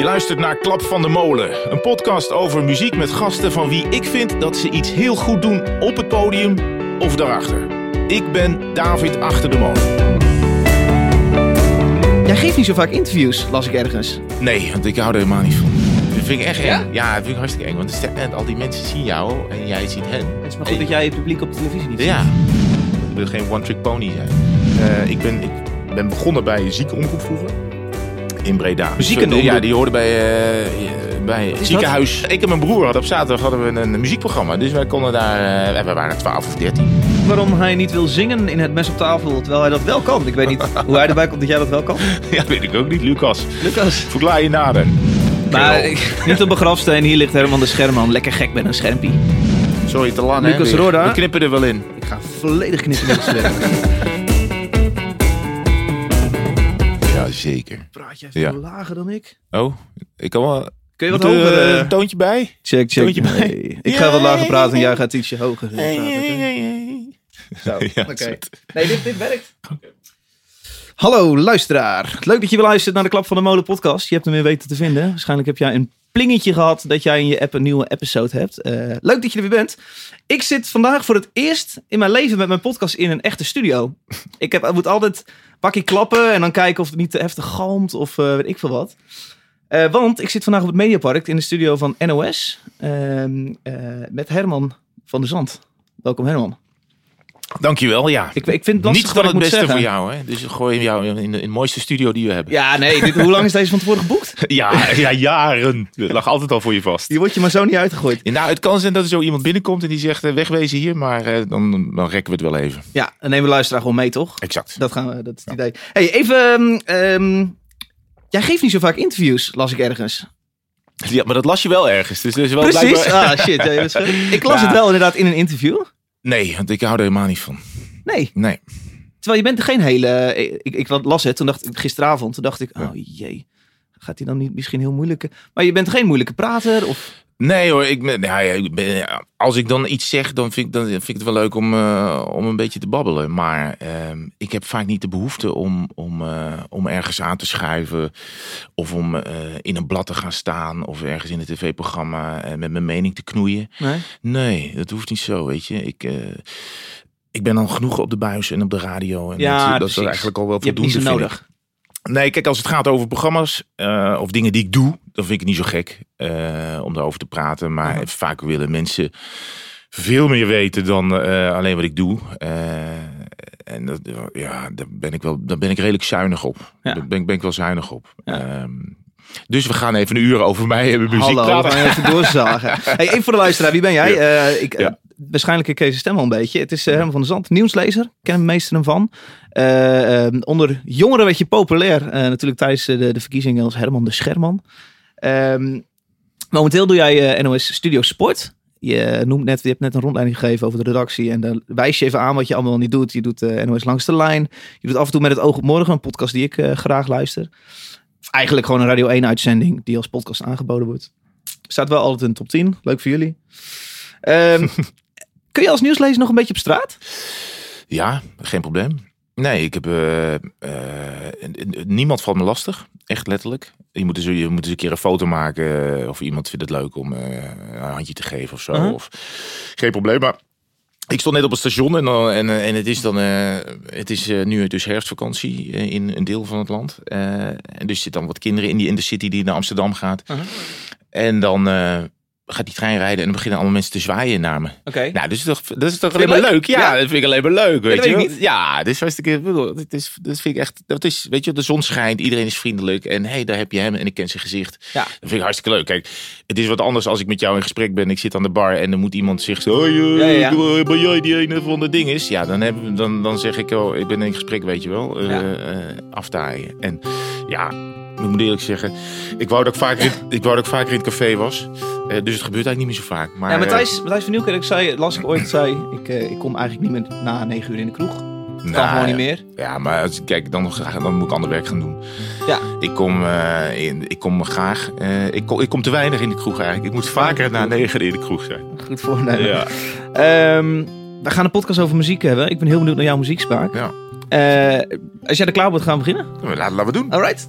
Je luistert naar Klap van de Molen, een podcast over muziek met gasten van wie ik vind dat ze iets heel goed doen op het podium of daarachter. Ik ben David Achter de Molen. Jij geeft niet zo vaak interviews, las ik ergens. Nee, want ik hou er helemaal niet van. Dat vind ik echt Ja? eng. Ja, dat vind ik hartstikke eng. Want het is- en al die mensen zien jou en jij ziet hen. Het is maar goed dat jij het publiek op de televisie niet Ja, ik wil geen one-trick pony zijn. Eh, ik, ben, ik ben begonnen bij een ziekenomroep vroeger. In Breda. Muziekenomroep? Ja, die hoorde bij, eh, bij het dat? ziekenhuis. Ik en mijn broer hadden op zaterdag hadden we een muziekprogramma. Dus wij konden daar... eh, we waren 12 of 13. ziet. Waarom hij niet wil zingen in het mes op tafel, terwijl hij dat wel kan. Ik weet niet hoe hij erbij komt dat jij dat wel kan. ja, weet ik ook niet. Lucas, Lucas. verklaar je nader. Maar niet op een grafsteen, hier ligt Herman de Scherman. Lekker gek met een schermpie. Sorry, te lang Lucas hè? Roda. We knippen er wel in. Ik ga volledig knippen met zeker. Praat jij Ja. veel lager dan ik? Oh, ik kan wel... Kun je wat Moet er, hoger? eh, eh, een toontje bij? check, check. toontje bij? Ik ga wat lager praten en jij gaat ietsje hoger eh, praten. Zo, Ja, oké. Nee, dit, dit werkt. Hallo luisteraar. Leuk dat je weer luistert naar de Klap van de Molen podcast. Je hebt hem weer weten te vinden. Waarschijnlijk heb jij een plingetje gehad dat jij in je app een nieuwe episode hebt. Eh, leuk dat je er weer bent. Ik zit vandaag voor het eerst in mijn leven met mijn podcast in een echte studio. Ik, heb, ik moet altijd keer klappen en dan kijken of het niet te heftig galmt of eh, weet ik veel wat. Eh, want ik zit vandaag op het Mediapark in de studio van NOS ehm, eh, met Herman van der Zand. Welkom Herman. Dankjewel, ja. Ik, ik vind het lastig Niet van het beste zeggen. voor jou, hè? Dus gooi jou in de, in de mooiste studio die we hebben. Ja, nee. Dit, hoe lang is deze van tevoren geboekt? Ja, ja, jaren. Het lag altijd al voor je vast. Die wordt je maar zo niet uitgegooid. Nou, het kan zijn dat er zo iemand binnenkomt en die zegt eh, wegwezen hier, maar eh, dan, dan rekken we het wel even. Ja, dan nemen we luisteraar gewoon mee, toch? Exact. Dat, gaan we, dat is het idee. Hey, even... ehm, ehm, jij geeft niet zo vaak interviews, las ik ergens. Ja, maar dat las je wel ergens. Dus, dus wel Precies. blijkbaar- Ah, shit. Ja, je ik las Ja. het wel inderdaad in een interview. Nee, want ik hou er helemaal niet van. Nee. Nee. Terwijl je bent er geen hele... Ik, ik las het, toen dacht ik gisteravond, toen dacht ik, oh jee. Gaat hij dan niet misschien heel moeilijke... Maar je bent geen moeilijke prater? Of... Nee hoor, ik, ben- nou ja, ik ben, ja, als ik dan iets zeg, dan vind ik, dan vind ik het wel leuk om, eh, om een beetje te babbelen. Maar ehm, ik heb vaak niet de behoefte om, om, eh, om ergens aan te schuiven. Of om eh, in een blad te gaan staan. Of ergens in een tv-programma met mijn mening te knoeien. Nee? Nee, dat hoeft niet zo, weet je. Ik, ik ben al genoeg op de buis en op de radio. En Ja, dat, is eigenlijk al wel Je hebt niet voldoende, zo vind nodig. Nee, kijk, als het gaat over programma's eh, of dingen die ik doe, dan vind ik het niet zo gek eh, om daarover te praten. Maar vaak willen mensen veel meer weten dan eh, alleen wat ik doe. En dat, ja, daar ben ik wel, daar ben ik redelijk zuinig op. Ja. Daar ben, ik- ben ik wel zuinig op. Ja. Ehm, dus we gaan even een uur over mij en mijn muziek Hallo, we gaan even doorzagen. Hey, even voor de luisteraar, wie ben jij? Ja. Eh, ik, eh. Waarschijnlijk ken zijn stem al een beetje. Het is eh, Herman van der Zand, nieuwslezer. Ken hem meester hem van. Eh, eh, onder jongeren werd je populair. natuurlijk tijdens de, de verkiezingen als Herman de Scherman. Ehm, momenteel doe jij NOS Studio Sport. Je, noemt net, je hebt net een rondleiding gegeven over de redactie. En dan wijs je even aan wat je allemaal niet doet. Je doet NOS Langs de Lijn. Je doet af en toe met het oog op morgen. Een podcast die ik graag luister. Eigenlijk gewoon een Radio 1 uitzending die als podcast aangeboden wordt. Staat wel altijd in de top 10. Leuk voor jullie. Ehm, kun je als nieuwslezer nog een beetje op straat? Ja, geen probleem. Nee, ik heb. eh, eh, niemand valt me lastig. Echt letterlijk. Je moet, eens, je moet eens een keer een foto maken. eh, Of iemand vindt het leuk om een handje te geven of zo. Uh-huh. Of, geen probleem. Maar ik stond net op het station en, dan, en, eh, en het is dan. eh, het is eh, nu dus herfstvakantie in een deel van het land. En dus zitten dan wat kinderen in die intercity die naar Amsterdam gaat. Uh-huh. En dan. Gaat die trein rijden en dan beginnen allemaal mensen te zwaaien naar me. Oké. Nou, dat is toch, dat is toch alleen maar leuk? leuk? Ja, Ja. dat vind ik alleen maar leuk. Weet dat je weet. Ja, is hartstikke. Dat, is, dat vind ik echt. Dat is, weet je, de zon schijnt, iedereen is vriendelijk. En hé, hey, daar heb je hem en ik ken zijn gezicht. Ja. Dat vind ik hartstikke leuk. Kijk, het is wat anders als ik met jou in gesprek ben. Ik zit aan de bar en dan moet iemand zich zo. Hoi, eh, Ja, ja, ja. ben jij die ene van de ding is? Ja, dan, heb, dan, dan zeg ik, oh, ik ben in gesprek, weet je wel. eh, aftaaien. En ja, ik moet eerlijk zeggen, ik wou dat ik vaker, in, ik wou dat ik vaker in het café was. Eh, dus het gebeurt eigenlijk niet meer zo vaak. Maar, Ja, eh, Matthijs, Matthijs van Nieuwkerk zei, las ik ooit, zei, ik, eh, ik kom eigenlijk niet meer na negen uur in de kroeg. Kan nou, gewoon niet meer. Ja, maar als, kijk, dan, dan moet ik ander werk gaan doen. Ja. Ik kom, eh, in, ik kom graag. ik, kom, ik kom te weinig in de kroeg eigenlijk. Ik moet vaker na negen in de kroeg zijn. Goed voornemen. Ja. Ehm, we gaan een podcast over muziek hebben. Ik ben heel benieuwd naar jouw muzieksmaak. ja. Als jij er klaar bent, gaan we beginnen. Laten, laten we doen. Alright.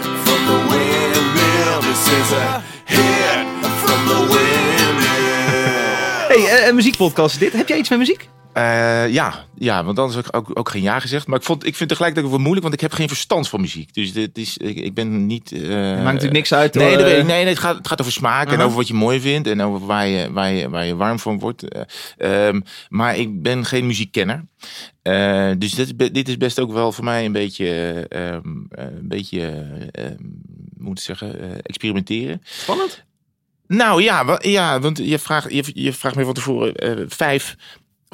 the Windmill. This is a hit from the Windmill. Hey, eh, een muziekpodcast dit. Heb jij iets met muziek? Eh, ja, ja, want anders heb ik ook, ook geen ja gezegd. Maar ik, vond, ik vind het tegelijkertijd ook wel moeilijk, want ik heb geen verstand van muziek. Dus dit is, ik, ik ben niet... eh, maakt natuurlijk niks uit, Nee, ik. nee, nee het, gaat, het gaat over smaak en over wat je mooi vindt. En over waar je, waar je, waar je warm van wordt. Eh, ehm, maar ik ben geen muziekkenner. Eh, dus dit dit is best ook wel voor mij een beetje... eh, ehm, eh, een beetje... eh, ehm, moet ik zeggen? experimenteren. Spannend. Nou ja, ja want je vraagt, je, je vraagt me van tevoren vijf,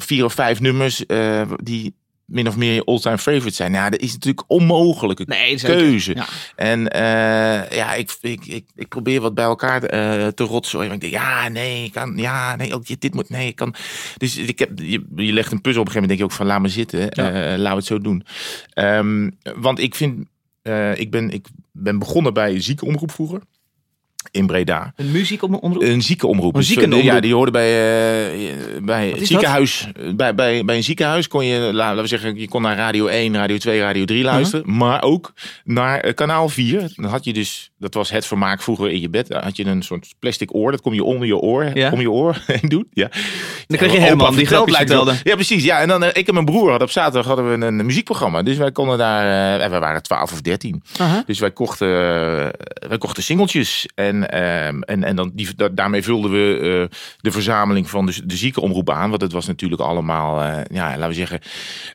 vier of vijf nummers eh, die min of meer je all-time favorites zijn. Ja, dat is natuurlijk onmogelijke Nee, keuze. Ja. En eh, ja, ik, ik, ik, ik probeer wat bij elkaar eh, te rotsen. Ik denk, ja, nee, ik kan, ja, nee, ook dit moet, nee, ik kan. Dus ik heb, je, je legt een puzzel op een gegeven moment, denk je ook van, laat me zitten, Ja. laten we het zo doen. Ehm, want ik vind, ik, ben, ik ben begonnen bij een ziekenomroep vroeger. In Breda. Een muziek op onder... Een ziekenomroep. Een ziekenomroep. Ja, die hoorde bij, eh, bij het is ziekenhuis. Bij, bij, bij een ziekenhuis kon je, la- laten we zeggen, je kon naar Radio 1, Radio 2, Radio 3 luisteren. Maar ook naar eh, kanaal 4. Dan had je dus, dat was het vermaak vroeger in je bed. Dan had je een soort plastic oor. Dat kom je onder je oor, Ja. om je oor heen doen. Ja. Dan kreeg je Herman, die grapjes lijkt wel. Ja, precies. Ja, en dan eh, ik en mijn broer hadden op zaterdag hadden we een muziekprogramma. Dus wij konden daar, eh, wij waren 12 of 13. Aha. Dus wij kochten, wij kochten singeltjes. En, ehm, en, en dan die, da- daarmee vulden we eh, de verzameling van de, de ziekenomroep aan. Want het was natuurlijk allemaal, eh, ja, laten we zeggen,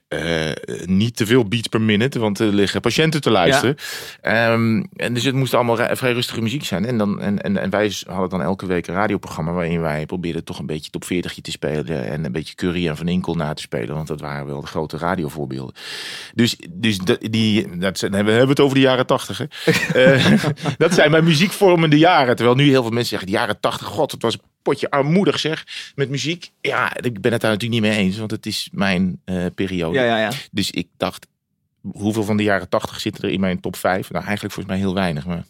eh, niet te veel beats per minute. Want er liggen patiënten te luisteren. Ehm, en dus het moest allemaal vrij rustige muziek zijn. En, dan, en, en, en wij hadden dan elke week een radioprogramma waarin wij probeerden toch een beetje top 40 te spelen. En een beetje Curry en Van Inkel na te spelen. Want dat waren wel de grote radiovoorbeelden. Dus, dus dat, die, dat zijn, we hebben het over de jaren tachtig. hè. Dat zijn mijn muziekvormende jaren. Terwijl nu heel veel mensen zeggen, de jaren tachtig, god, het was een potje armoedig zeg, met muziek. Ja, ik ben het daar natuurlijk niet mee eens, want het is mijn eh, periode. Ja, ja, ja. Dus ik dacht, hoeveel van de jaren tachtig zitten er in mijn top 5? Nou, eigenlijk volgens mij heel weinig. Maar...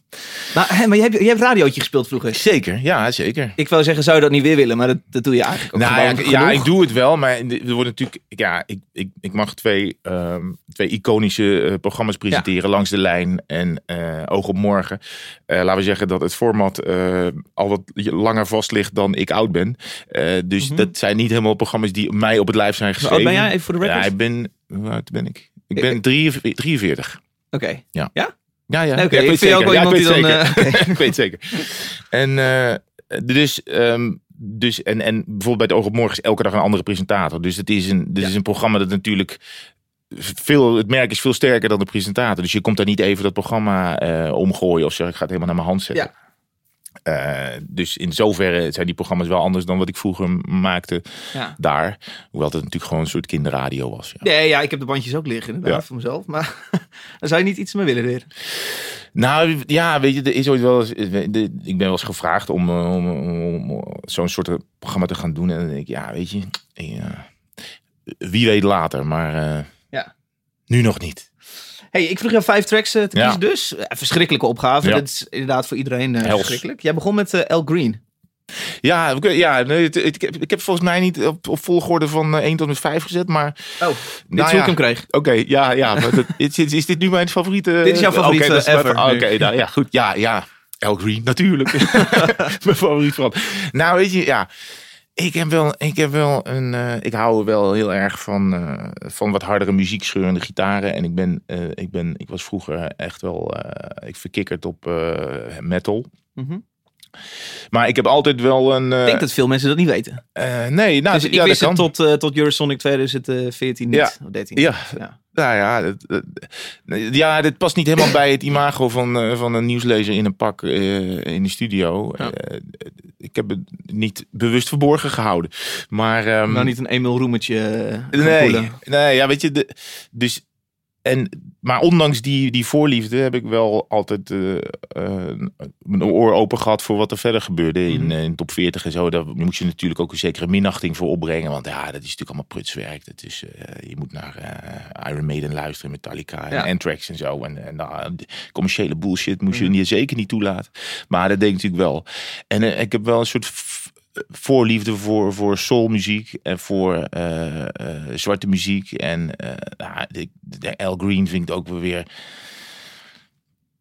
Maar, maar je hebt, je hebt radiootje gespeeld vroeger. Zeker, ja, zeker. Ik wou zeggen, zou je dat niet weer willen? Maar dat, dat doe je eigenlijk ook Nou ja, ik- ja, doe het wel, maar er wordt natuurlijk, ja, ik, ik, ik mag twee, ehm, twee iconische eh, programma's presenteren langs de lijn en eh, Oog op Morgen. Eh, laten we zeggen dat het format al wat langer vast ligt dan ik oud ben. Dus Mhm. dat zijn niet helemaal programma's die mij op het lijf zijn Hoe geschreven. oud ben jij, even voor de Ja, record? ik ben, hoe oud ben ik? Ik ben 43. 43. Oké. Ja, ja. Oké, Ja, ik vind jou ook wel iemand Ja, die ik dan... eh, ik weet zeker. En, eh, dus, ehm, dus en, en bijvoorbeeld bij het Oog op Morgen is elke dag een andere presentator. Dus het is een, dit Ja. is een programma dat natuurlijk veel, het merk is veel sterker dan de presentator. Dus je komt daar niet even dat programma eh, omgooien of zeg ik ga het helemaal naar mijn hand zetten. Ja. Eh, dus in zoverre zijn die programma's wel anders dan wat ik vroeger maakte Ja. daar. Hoewel het natuurlijk gewoon een soort kinderradio was. Ja. Nee, ja, ik heb de bandjes ook liggen inderdaad Ja. voor mezelf. Maar dan zou je niet iets meer willen leren. Nou ja, weet je, er is ooit wel eens, ik ben wel eens gevraagd om, eh, om, om, om zo'n soort programma te gaan doen. En dan denk ik, ja, weet je, ja, wie weet later, maar eh, Ja. nu nog niet. Hey, ik vroeg jou vijf tracks eh, te kiezen dus. Eh, verschrikkelijke opgave. Dat is inderdaad voor iedereen eh, verschrikkelijk. Jij begon met El Green. Ja, ik, ja nee, ik, heb, ik heb volgens mij niet op, op volgorde van eh, 1 tot en met 5 gezet, maar Oh, dit Nou is hoe ja. ik hem kreeg. oké, ja, ja. maar dat- is, is, is dit nu mijn favoriete? Dit is jouw favoriete ever Oké, nou ja, goed. Ja, ja. El Green, natuurlijk. mijn favoriet van. Nou, weet je, ja. Ik heb wel, ik heb wel een, eh, ik hou wel heel erg van, eh, van wat hardere muziek, scheurende gitaren. En ik ben, eh, ik ben, ik was vroeger echt wel, ik verkikkerd op metal. Mhm. Maar ik heb altijd wel een, Ik denk dat veel mensen dat niet weten. nee, nou, dus ik ja, dat wist het tot, tot Eurosonic 2014 niet. Ja. Of 13. Ja. Nou ja, het- het- ja, dit past niet helemaal bij het imago van, van een nieuwslezer in een pak in de studio. Ja. Ik heb het niet bewust verborgen gehouden. Maar, ehm, Nou, niet een Emil Roemetje eh, nee, nee, ja, weet je, de, dus en maar ondanks die, die voorliefde heb ik wel altijd eh, mijn oor open gehad voor wat er verder gebeurde in, Mhm. eh, in top 40 en zo. Daar moet je natuurlijk ook een zekere minachting voor opbrengen. Want ja, dat is natuurlijk allemaal prutswerk. Dat is, je moet naar Iron Maiden luisteren, Metallica en Ja. Anthrax en zo. En, en nou, commerciële bullshit moet je Mhm. niet, zeker niet toelaten. Maar dat denk ik natuurlijk wel. En ik heb wel een soort voorliefde voor, voor soulmuziek en voor eh, eh, zwarte muziek. En eh nou, de, de Al Green vind ik ook wel weer.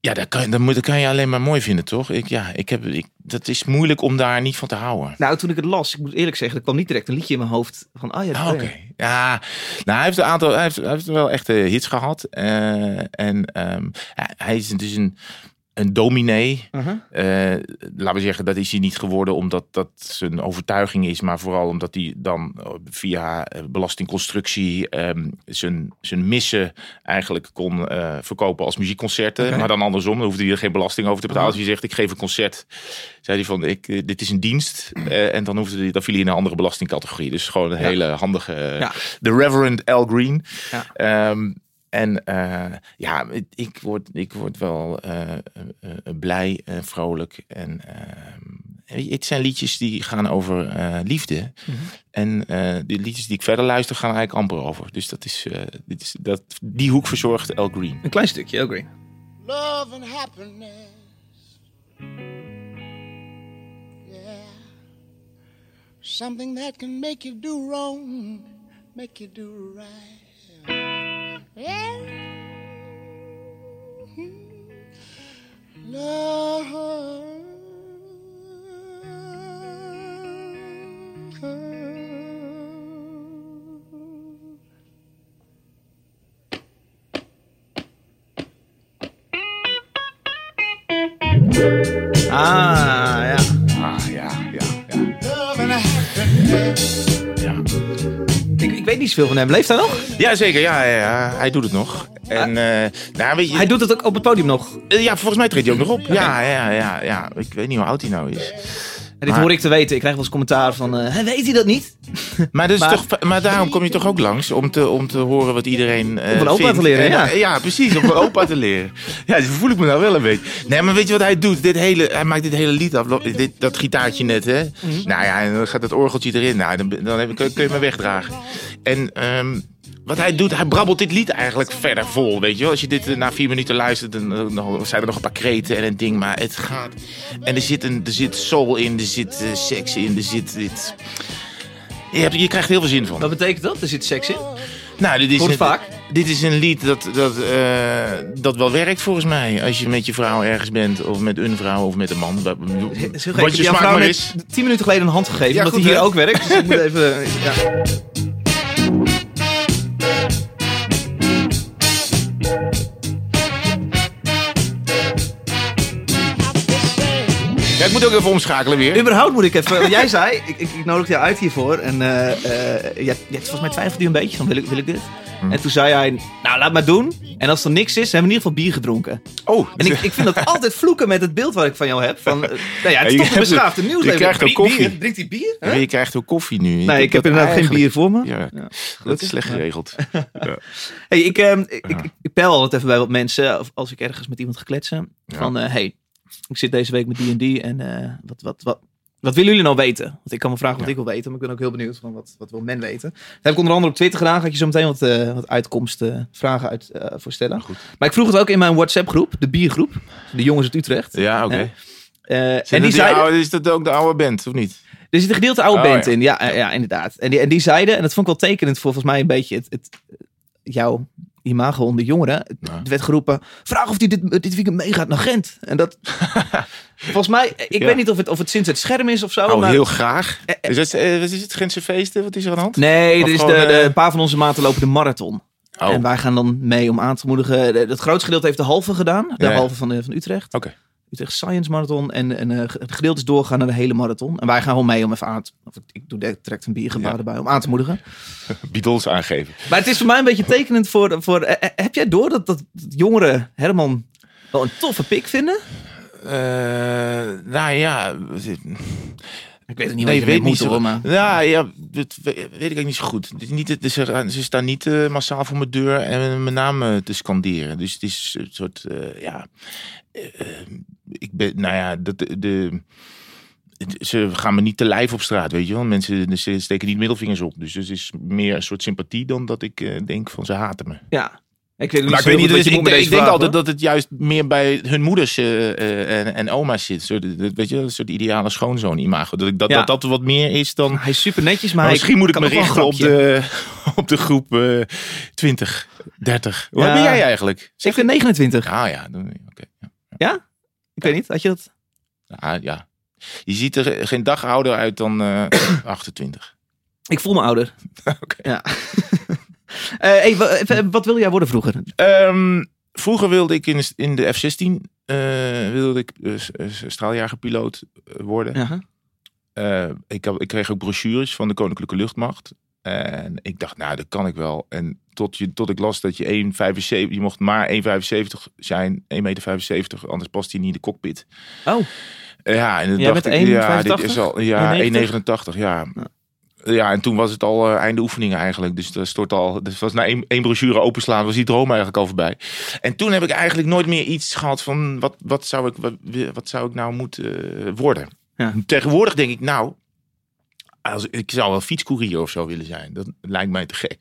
Ja, dat kan, dat, moet, dat kan je alleen maar mooi vinden, toch? Ik, ja, ik heb, ik, dat is moeilijk om daar niet van te houden. Nou, toen ik het las, ik moet eerlijk zeggen, er kwam niet direct een liedje in mijn hoofd van, oh ja, Ah, Oké. Ja, nou, hij heeft een aantal, hij heeft, hij heeft wel echte hits gehad. Eh, en ehm, ja, hij is dus een, een dominee. Uh-huh. Eh, laten we zeggen, dat is hij niet geworden omdat dat zijn overtuiging is, maar vooral omdat hij dan eh, via eh, belastingconstructie ehm, zijn, zijn missen eigenlijk kon verkopen als muziekconcerten. Maar dan andersom, dan hoefde hij er geen belasting over te betalen. Aha. Als hij zegt, ik geef een concert, zei hij van, ik, dit is een dienst. En dan, hoefde hij, dan viel hij in een andere belastingcategorie. Dus gewoon een Ja. hele handige... Ja. De Reverend Al Green. Ja. Ehm, en eh, ja, ik word, ik word wel eh, eh, eh, blij en vrolijk. En ehm, het zijn liedjes die gaan over eh, liefde. Mhm. En eh de liedjes die ik verder luister gaan eigenlijk amper over. Dus dat is, eh, dit is dat, die hoek verzorgt Al Green. Een klein stukje, oké. love and happiness. Yeah. Something that can make you do wrong, make you do right. Yeah. Love. Ah, ja. Ah, ja, ja, ja. Ik, ik weet niet zoveel van hem. Leeft hij nog? Ja, zeker. Ja, ja, ja, hij doet het nog. En, eh, nou, weet je, Hij doet het ook op het podium nog. Eh, Ja, volgens mij treedt hij ook nog op. Ja, ja, ja, ja. Ik weet niet hoe oud hij nou is. En dit Maar- hoor ik te weten. Ik krijg wel eens commentaar van, eh, "Hè, weet hij dat niet? Maar, dat Maar- toch, maar daarom kom je toch ook langs om te, om te horen wat iedereen. eh Om van opa vindt. te leren, En, ja. eh, ja, precies, om van opa te leren. Ja, dus voel ik me nou wel een beetje. Nee, maar weet je wat hij doet? Dit hele, hij maakt dit hele lied af. Dit, dat gitaartje net, hè? Mhm. Nou ja, en dan gaat het orgeltje erin. Nou, dan, dan kun je me wegdragen. En. ehm, wat hij doet, hij brabbelt dit lied eigenlijk verder vol, weet je wel. Als je dit eh, na vier minuten luistert, dan, dan- zijn er nog een paar kreten en een ding. Maar het gaat... En er zit, een, er zit soul in, er zit eh, seks in, er zit dit... Je, hebt, je krijgt heel veel zin van. Wat betekent dat? Er zit seks in. Nou, dit is, Hoort een, vaak. dit is een lied dat, dat, eh, dat wel werkt volgens mij. Als je met je vrouw ergens bent, of met een vrouw, of met een man. Wat je smaak vrouw maar is. tien minuten geleden een hand gegeven. Ja, omdat goed, hij hier ook werkt. Dus ik moet even... Ja. Ja, ik moet ook even omschakelen weer. Überhaupt moet ik even... want Jij zei, ik, ik, ik nodig jou uit hiervoor. En eh eh, ja, ja, volgens mij twijfelde je een beetje van, wil ik, wil ik dit? Hm. En toen zei hij, nou laat maar doen. En als er niks is, hebben we in ieder geval bier gedronken. Oh, En ik, ik vind dat altijd vloeken met het beeld wat ik van jou heb. Van, eh, nou ja, het is je toch een beschaafde nieuws. je krijgt ook Drinkt koffie. bier? Drinkt hij bier? Huh? Ja, je krijgt ook koffie nu. Nee, ik heb inderdaad geen eigenlijk- bier voor me. Ja, dat is slecht geregeld. Ja. Hey, ik, ehm, ik, ik, ik peil altijd even bij wat mensen, of als ik ergens met iemand ga kletsen. Ja. Van, eh, hey, ik zit deze week met die en die. En eh, wat, wat, wat, wat willen jullie nou weten? Want ik kan me vragen wat Ja. ik wil weten. Maar ik ben ook heel benieuwd van wat, wat wil men weten. Dat heb ik onder andere op Twitter gedaan. Ga ik je zo meteen wat, eh, wat uitkomsten, vragen uit, eh, voor stellen. Goed. Maar ik vroeg het ook in mijn WhatsApp groep. De biergroep. De jongens uit Utrecht. Ja, oké. Eh, en die zeiden... oude- Is dat ook de oude band, of niet? Er zit een gedeelte oude Oh, band ja. in. Ja, ja. ja, inderdaad. En die, en die zeiden, en dat vond ik wel tekenend voor volgens mij een beetje het, het, jouw imago onder jongeren. Er werd geroepen, vraag of hij dit, dit weekend meegaat naar Gent. En dat, volgens mij, ik Ja. weet niet of het, of het sinds het scherm is of zo. Oh, maar, heel graag. Eh, eh. Is het, eh, wat is het? Gentse feesten? Wat is er aan de hand? Nee, Of er is de, gewoon, de, een paar van onze maten lopen de marathon. Oh, En wij gaan dan mee om aan te moedigen. Het grootste gedeelte heeft de halve gedaan. De Ja, ja. halve van, de, van Utrecht. Oké. Utrecht Science Marathon. En, en eh, het gedeelte is doorgaan naar de hele marathon. En wij gaan gewoon mee om even aan te... Of ik, ik doe direct een biergebaar Ja. erbij om aan te moedigen. Beatles aangeven. Maar het is voor mij een beetje tekenend voor... voor eh, eh, heb jij door dat, dat jongeren Herman wel een toffe pik vinden? Eh, nou ja. Ik weet het niet Nee, wat je weet niet moet zo- maar... Ja, ja dat weet ik eigenlijk niet zo goed. Het is niet, het is, er- ze staan niet massaal voor mijn deur en mijn naam te scanderen. Dus het is een soort, eh, ja... ik ben, nou ja, dat, de, ze gaan me niet te lijf op straat, weet je wel. Mensen ze steken niet middelvingers op. Dus het is meer een soort sympathie dan dat ik eh, denk van ze haten me. Ja. Ik weet ook Maar ik weet niet, dus ik, denk altijd dat het juist meer bij hun moeders eh, eh, en, en oma's zit. Zo, weet je, een soort ideale schoonzoon imago. Dat, dat, Ja. dat dat wat meer is dan... Hij is super netjes, maar, misschien moet ik me richten op de, op de groep eh 20, 30. Hoe Ja. ben jij eigenlijk? Ik vind 29. Ah ja, oké. ja. Ik weet niet, had je dat? Ah, ja. Je ziet er geen dag ouder uit dan eh 28. Ik voel me ouder. Oké. Ja. Eh, hey, even, wat wil jij worden vroeger? Ehm, vroeger wilde ik in de, in de F-16 eh, wilde ik eh, straaljagerpiloot eh, worden. Ja. Eh, ik, ik kreeg ook brochures van de Koninklijke Luchtmacht. En ik dacht, nou, dat kan ik wel. En tot, je, tot ik las dat je 1,75, je mocht maar 1,75 zijn, 1,75 meter, anders past hij niet in de cockpit. Oh, Eh, Ja, en dan Jij dacht ik, ja, dit 1,85? is al, ja, 1,90? 1,89, ja. Ja, en toen was het al eh, einde oefeningen eigenlijk. Dus dat stort al, dus was na één, één brochure openslaan, was die droom eigenlijk al voorbij. En toen heb ik eigenlijk nooit meer iets gehad van wat, wat, zou, ik, wat, wat zou ik nou moeten eh, worden. Ja. Tegenwoordig denk ik, nou, als, ik zou wel fietscourier of zo willen zijn. Dat lijkt mij te gek.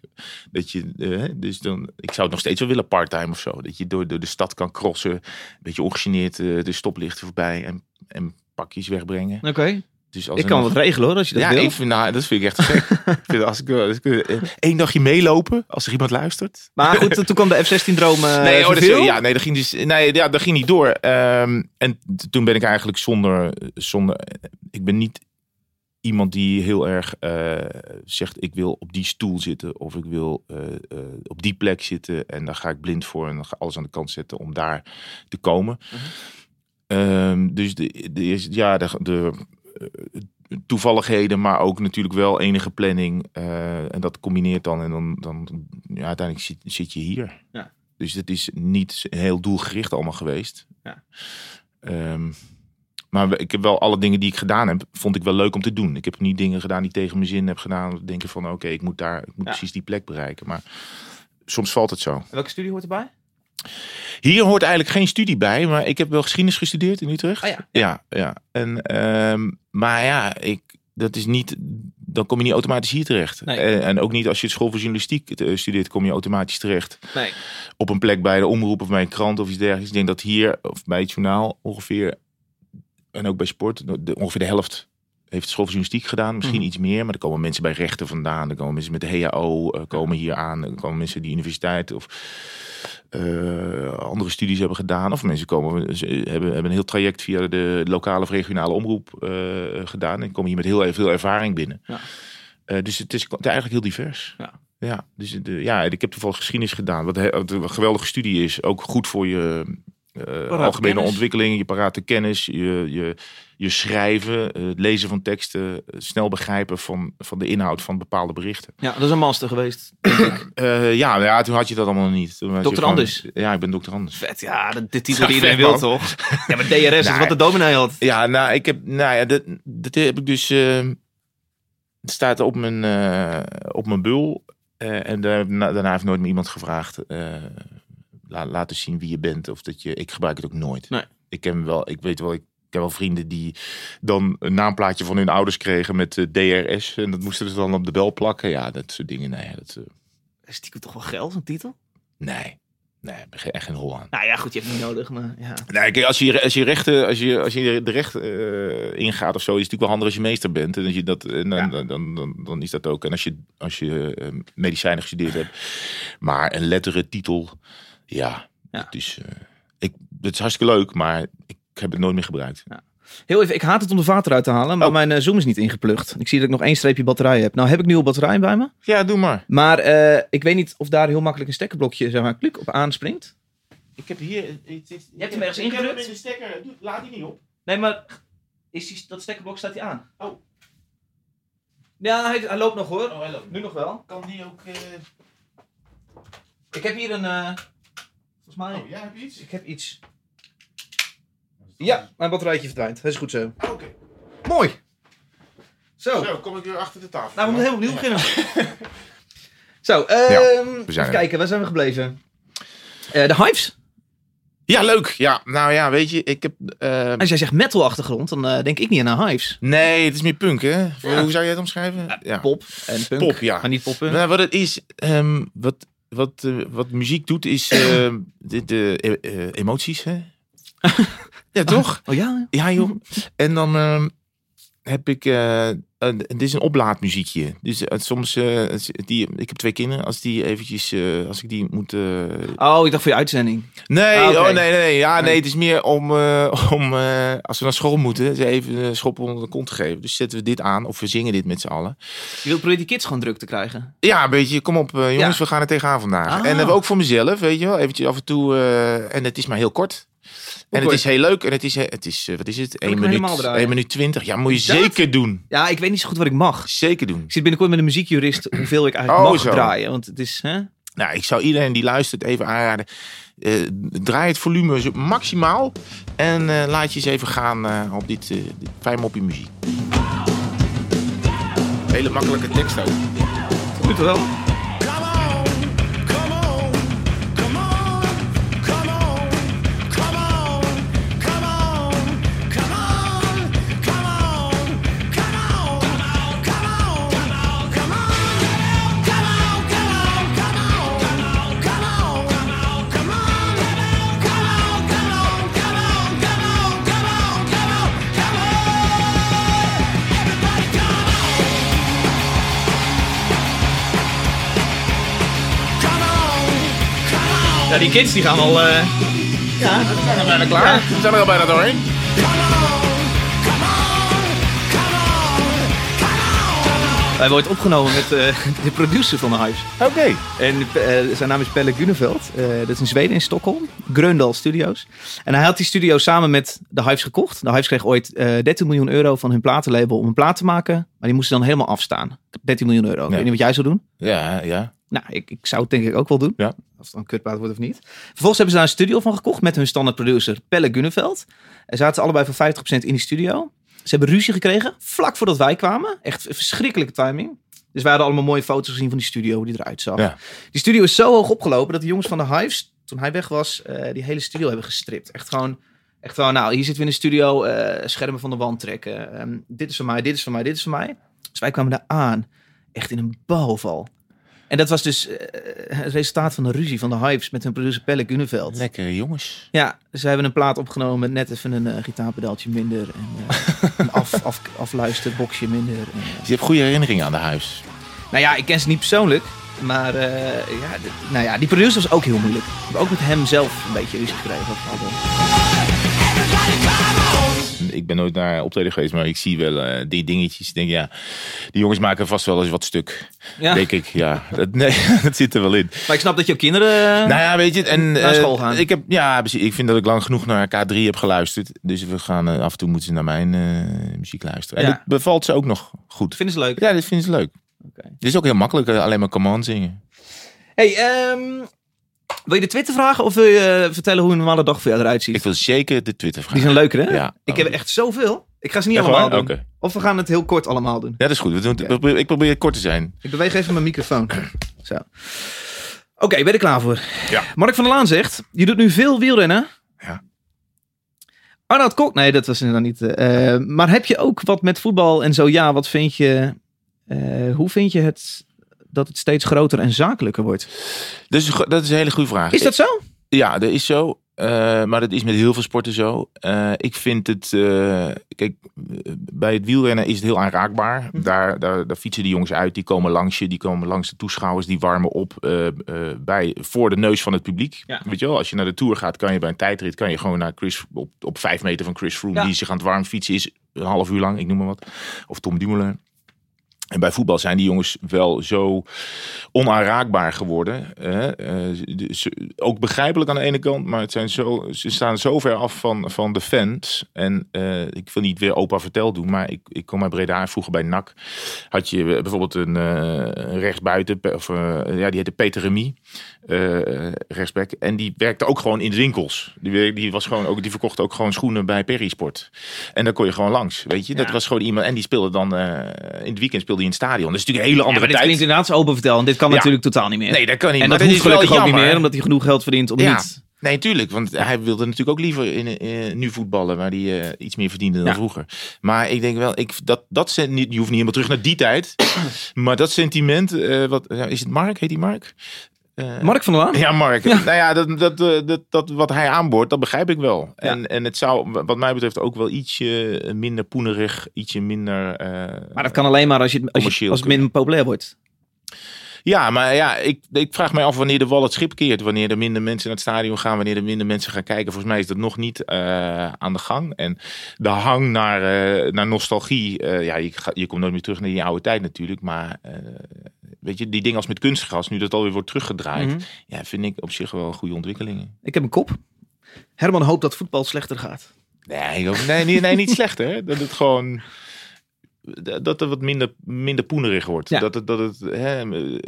Dat je, eh, dus dan, ik zou het nog steeds wel willen parttime of zo. Dat je door, door de stad kan crossen, een beetje ongegeneerd eh, de stoplichten voorbij en, en pakjes wegbrengen. oké. Dus als Ik kan nog- wat regelen hoor, als je dat ja, wil. even, nou, dat vind ik echt te gek. ik vind, als ik, als ik eh, één dagje meelopen, als er iemand luistert. Maar goed, toen kwam de F-16-droom uh, nee, oh, dat ja, nee, dat ging dus, nee, ja, dat ging niet door. Ehm, en toen ben ik eigenlijk zonder, zonder, ik ben niet iemand die heel erg eh, zegt, ik wil op die stoel zitten of ik wil eh, eh, op die plek zitten en daar ga ik blind voor en dan ga ik alles aan de kant zetten om daar te komen. Ehm, dus de, de, ja, de, de toevalligheden, maar ook natuurlijk wel enige planning. en dat combineert dan en dan, dan ja, uiteindelijk zit, zit je hier. Ja. Dus het is niet heel doelgericht allemaal geweest. Ja. Ehm, maar ik heb wel alle dingen die ik gedaan heb, vond ik wel leuk om te doen. Ik heb niet dingen gedaan die tegen mijn zin heb gedaan. Denken van oké, ik moet daar, ik moet Ja. precies die plek bereiken. Maar soms valt het zo. Welke studie hoort erbij? Hier hoort eigenlijk geen studie bij, maar ik heb wel geschiedenis gestudeerd in Utrecht. Ah ja. Ja, ja. En, ehm, maar ja, ik, dat is niet, dan kom je niet automatisch hier terecht. Nee. En, en ook niet als je het school voor journalistiek eh, studeert, kom je automatisch terecht Nee. op een plek bij de omroep of bij een krant of iets dergelijks. Ik denk dat hier, of bij het journaal ongeveer, en ook bij sport, de, ongeveer de helft heeft school journalistiek gedaan. Misschien Mhm. iets meer, maar er komen mensen bij rechten vandaan. Er komen mensen met de HAO, eh, komen hier aan. Er komen mensen die universiteit of eh, andere studies hebben gedaan. Of mensen komen, ze hebben, hebben een heel traject via de lokale of regionale omroep eh, gedaan. En komen hier met heel veel ervaring binnen. Ja. Dus het is, eigenlijk heel divers. Ja. Ja, dus de, ja, ik heb toevallig geschiedenis gedaan. Wat een geweldige studie is. Ook goed voor je eh, algemene kennis. ontwikkeling, je parate kennis, je, je, je schrijven, eh, het lezen van teksten, eh, snel begrijpen van, van de inhoud van bepaalde berichten. Ja, dat is een master geweest. Eh, ja, nou ja, toen had je dat allemaal nog niet. Toen gewoon- Anders? Ja, ik ben dokter Anders. Vet, ja, de, de titel Ja, die iedereen wil toch? Ja, maar DRS is Nou, wat de dominee had. Ja, nou, ik heb, nou ja, dat, dat heb ik dus, eh, het staat op mijn, eh, op mijn bul. Eh, en daar, na- daarna heeft nooit meer iemand gevraagd, eh, la, laat eens zien wie je bent. Of dat je, ik gebruik het ook nooit. Nee. Ik ken wel, ik weet wel, ik heb wel vrienden die dan een naamplaatje van hun ouders kregen met eh, DRS. En dat moesten ze dan op de bel plakken. Ja, dat soort dingen, nee, dat, Is die toch wel geld, zo'n titel? nee. Nee, ik ben geen- echt geen hol aan. Nou ja, goed, je hebt niet nodig, maar ja. Nee, kijk, als je, als je rechten, als je, als je de recht eh, ingaat of zo, is het natuurlijk wel handig als je meester bent. En als je dat, en dan, Ja. dan, dan, dan, dan is dat ook. En als je, als je medicijnen gestudeerd hebt. Maar een letteren titel, ja, Ja. Het, is, eh, ik, het is hartstikke leuk, maar ik heb het nooit meer gebruikt. Heel even, ik haat het om de vater uit te halen, maar Oh. mijn eh, Zoom is niet ingeplucht. Ik zie dat ik nog één streepje batterij heb. Nou heb ik nieuwe batterij bij me. Ja, doe maar. Maar eh, ik weet niet of daar heel makkelijk een stekkerblokje zeg maar, klik op aanspringt. Ik heb hier... Je hebt hem ergens ingedrukt? de stekker, laat die niet op. Nee, maar is die, dat stekkerblok staat hij aan? Oh. Ja, hij, hij loopt nog hoor. Oh. Nu nog wel. Kan die ook... eh, Ik heb hier een... eh, volgens mij... Oh, ja, heb je iets? Ik heb iets. Ja, mijn batterijtje verdwijnt. Dat is goed zo. Oh, Oké. Mooi. Zo. Zo, kom ik weer achter de tafel. Nou, we moeten helemaal opnieuw beginnen. Zo, ehm we zijn even er. kijken, waar zijn we gebleven? Eh, de Hives. Ja, leuk. Ja, nou ja, weet je, ik heb... eh, Als jij zegt metal-achtergrond, dan eh, denk ik niet aan de Hives. nee, het is meer punk, hè? Ja. Hoe zou je het omschrijven? Ja. Pop en punk. Pop, ja. Maar niet poppen. Nou, wat het is, ehm, wat, wat, eh, wat muziek doet, is ehm, de, de eh, eh, emoties, hè? ja, toch? Oh ja? Ja, joh. En dan ehm, heb ik. Eh, een- dit is een oplaadmuziekje. Dus eh, soms. eh, die, ik heb twee kinderen. Als die eventjes. eh, als ik die moet. eh, Oh, ik dacht voor je uitzending. Nee, Ah, oh, nee, nee, nee. Ja, nee, het is meer om. eh, om eh, als we naar school moeten. Ze even een schop onder de kont te geven. Dus zetten we dit aan. Of we zingen dit met z'n allen. Je wilt proberen die kids gewoon druk te krijgen. Ja, een beetje. Kom op, eh, jongens. We gaan er tegenaan vandaag. Ah. En eh, ook voor mezelf, weet je wel. Eventjes af en toe. eh, en het is maar heel kort. En het is heel leuk. En het is, eh, het is eh, wat is het? ik 1 hem helemaal minuut, draaien? 1 minuut 20. Ja, moet je Dat? zeker doen. Ja, ik weet niet zo goed wat ik mag. Zeker doen. Ik zit binnenkort met een muziekjurist hoeveel ik eigenlijk Oh, mag zo. draaien. Want het is... Hè? Nou, ik zou iedereen die luistert even aanraden. eh, draai het volume maximaal. En eh, laat je eens even gaan eh, op dit, dit fijn moppie muziek. Hele makkelijke tekst ook. Het wel. Die kids die gaan al... eh, Ja, we zijn er bijna klaar. We zijn er al bijna doorheen. Hij wordt opgenomen met eh, de producer van de Hives. Oké. En eh, zijn naam is Pelle Guneveld. Eh, dat is in Zweden, in Stockholm. Gröndal Studios. En hij had die studio samen met de Hives gekocht. De Hives kreeg ooit eh 13 miljoen euro van hun platenlabel om een plaat te maken. Maar die moesten dan helemaal afstaan. 13 miljoen euro. Ik weet niet wat jij zou doen. Ja, ja. Nou, ik, ik zou het denk ik ook wel doen. Ja. Als het dan een kutplaat wordt of niet. Vervolgens hebben ze daar een studio van gekocht met hun standaard producer Pelle Gunneveld. En zaten ze allebei voor 50% in die studio. Ze hebben ruzie gekregen vlak voordat wij kwamen. Echt verschrikkelijke timing. Dus wij hadden allemaal mooie foto's gezien van die studio, hoe die eruit zag. Ja. Die studio is zo hoog opgelopen dat de jongens van de Hives, toen hij weg was, eh, die hele studio hebben gestript. Echt gewoon, echt gewoon nou, hier zitten we in de studio, eh, schermen van de wand trekken. Ehm, dit is van mij, dit is van mij, dit is van mij. Dus wij kwamen daar aan, echt in een bouwval. En dat was dus eh, het resultaat van de ruzie van de Hives met hun producer Pelle Guneveld. Lekkere jongens. Ja, we hebben een plaat opgenomen met net even een eh, gitaarpedaaltje minder. En eh, een af, af, afluisterboxje minder. En, Dus je hebt goede herinneringen aan de huis. nou ja, ik ken ze niet persoonlijk. Maar eh, ja, nou ja, die producer was ook heel moeilijk. We hebben ook met hem zelf een beetje ruzie gekregen. album. Ik ben nooit naar optreden geweest, maar ik zie wel eh, die dingetjes. Ik denk, ja, die jongens maken vast wel eens wat stuk. Ja, Denk ik, ja. Dat, nee, dat zit er wel in. maar ik snap dat jouw kinderen... eh, Nou ja, weet je, en Naar eh, school gaan. Ik heb, ja, precies. ik vind dat ik lang genoeg naar K3 heb geluisterd. Dus we gaan af en toe moeten ze naar mijn muziek luisteren. En Ja. dat bevalt ze ook nog goed. vinden ze leuk. Ja, dat vinden ze leuk. Het is ook heel makkelijk, alleen maar command zingen. Hey, ehm, wil je de Twitter vragen of wil je eh, vertellen hoe een normale dag voor jou eruit ziet? Ik wil zeker de Twitter Die vragen. zijn leuker, hè? Ja. Ik heb er echt zoveel. Ik ga ze niet allemaal doen. Of we gaan het heel kort allemaal doen. Ja, dat is goed. We doen, ik probeer- Ik probeer kort te zijn. Ik beweeg even mijn microfoon. Zo. Oké, ben je er klaar voor? Ja. Mark van der Laan zegt, je doet nu veel wielrennen. Ja. Arnoud Kok, nee, dat was inderdaad niet. eh, maar heb je ook wat met voetbal en zo? Ja, wat vind je, eh, hoe vind je het dat het steeds groter en zakelijker wordt? Dus dat is een hele goede vraag. Is dat zo? Ja, dat is zo. Eh, maar dat is met heel veel sporten zo. Eh, ik vind het. eh, kijk, bij het wielrennen is het heel aanraakbaar. Mhm. Daar, daar, daar fietsen die jongens uit. Die komen langs je. Die komen langs de toeschouwers. Die warmen op bij, voor de neus van het publiek. Ja. Weet je wel, als je naar de tour gaat, kan je bij een tijdrit. kan je gewoon naar Chris. op, op vijf meter van Chris Froome. Ja. die zich aan het warm fietsen is. Een half uur lang, ik noem maar wat. Of Tom Dumoulin. En bij voetbal zijn die jongens wel zo onaanraakbaar geworden. Eh, ook begrijpelijk aan de ene kant, maar het zijn zo, ze staan zo ver af van, van de fans. En eh, ik wil niet weer opa vertel doen, maar ik, ik kom uit Breda. Vroeger bij NAC had je bijvoorbeeld een, eh, een rechtsbuiten, of, eh, ja, die heette Peter Remy. Eh, rechtsback. En die werkte ook gewoon in de winkels. Die, die, was gewoon ook, die verkocht ook gewoon schoenen bij Perisport. En daar kon je gewoon langs, weet je. Dat was gewoon iemand. En die speelde dan eh, in het weekend speelde hij in het stadion. Dat is natuurlijk een hele Ja, maar andere dit tijd. klinkt inderdaad open vertellen. En dit kan Ja. natuurlijk totaal niet meer. Nee, dat kan niet. en dat hoeft is gelukkig ook niet meer, omdat hij genoeg geld verdient om Ja. niet... Nee, tuurlijk. Want hij wilde natuurlijk ook liever in, in- nu voetballen, waar hij eh, iets meer verdiende dan Ja. vroeger. Maar ik denk wel, ik, dat, dat je hoeft niet helemaal terug naar die tijd. maar dat sentiment, eh, wat, is het Mark? Heet die Mark? Eh, Mark van der Laan? Ja, Mark. Nou ja, dat, dat, eh, dat, dat, wat hij aanboort, dat begrijp ik wel. En, en het zou, wat mij betreft, ook wel ietsje minder poenerig, ietsje minder... eh, Maar dat kan alleen maar als, je, als, je, als het minder populair wordt. Ja, maar ja, ik, ik vraag mij af wanneer de wal het schip keert. Wanneer er minder mensen naar het stadion gaan. Wanneer er minder mensen gaan kijken. Volgens mij is dat nog niet eh, aan de gang. En de hang naar, eh, naar nostalgie. eh, ja, je, je komt nooit meer terug naar die oude tijd natuurlijk. Maar eh, weet je, die dingen als met kunstgras. Nu dat alweer wordt teruggedraaid. Mhm. Ja, vind ik op zich wel goede ontwikkelingen. Ik heb een kop. Herman hoopt dat voetbal slechter gaat. Nee, nee, nee, nee niet slechter. Dat het gewoon... Dat het wat minder, minder poenerig wordt. Ja. Dat het, dat het hè, eh,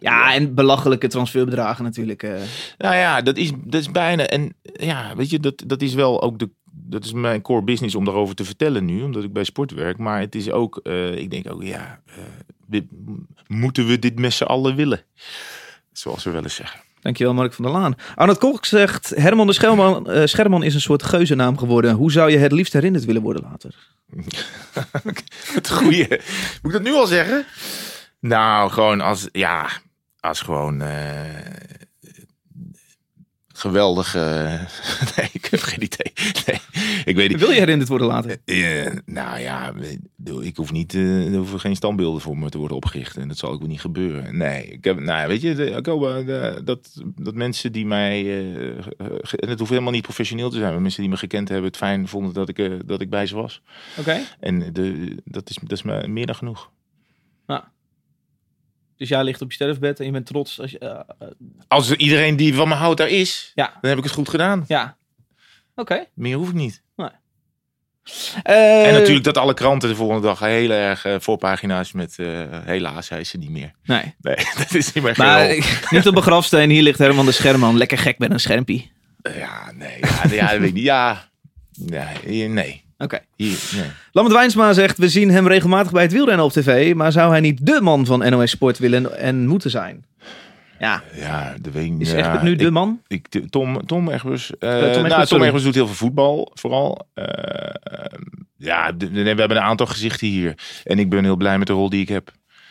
Ja, en belachelijke transferbedragen natuurlijk. eh. Nou ja, dat is, dat is bijna. En ja, weet je, dat, dat is wel ook de. Dat is mijn core business om daarover te vertellen nu, omdat ik bij sport werk. Maar het is ook, eh, ik denk ook, ja, moeten we dit met z'n allen willen? Zoals we wel eens zeggen. Dankjewel Mark van der Laan. Arnold Kok zegt, Herman de Schelman, eh, Scherman is een soort geuzennaam geworden. Hoe zou je het liefst herinnerd willen worden later? Het goede. Moet ik dat nu al zeggen? Nou, gewoon als, ja, als gewoon eh geweldige. nee, ik heb geen idee. Nee, ik weet niet. Wil je herinnerd worden later? Eh, nou ja, ik hoef niet, eh, er hoeven geen standbeelden voor me te worden opgericht. En dat zal ook niet gebeuren. Nee, ik heb, nou ja, weet je, de, ik hoop, eh, de- dat, dat mensen die mij, eh, ge- en het hoeft helemaal niet professioneel te zijn, maar mensen die me gekend hebben het fijn vonden dat ik, eh, dat ik bij ze was. Oké. En de, dat, is, dat is me meer dan genoeg. Dus jij ligt op je sterfbed en je bent trots. Als je, eh, eh, Als er iedereen die van me houdt daar is, ja, dan heb ik het goed gedaan. ja. Oké. Meer hoef ik niet. Eh, en natuurlijk dat alle kranten de volgende dag heel erg eh, voorpagina's met eh, helaas hij is er niet meer. Nee. Nee, dat is niet meer Maar ik- niet op een grafsteen, hier ligt Herman de Scherman. Lekker gek met een schermpie. Ja, nee. Ja, ja, dat weet ik niet. Ja, nee. nee. Oké. Nee. Lambert Wijnsma zegt, we zien hem regelmatig bij het wielrennen op tv. Maar zou hij niet de man van NOS Sport willen en moeten zijn? Ja, Ja, de weet is ja, het nu de ik- man? Ik, Tom, Tom Egbers. eh, Tom Egbers, nou, Tom sorry. Egbers doet heel veel voetbal, vooral. Eh, ja, de- we hebben een aantal gezichten hier. En ik ben heel blij met de rol die ik heb.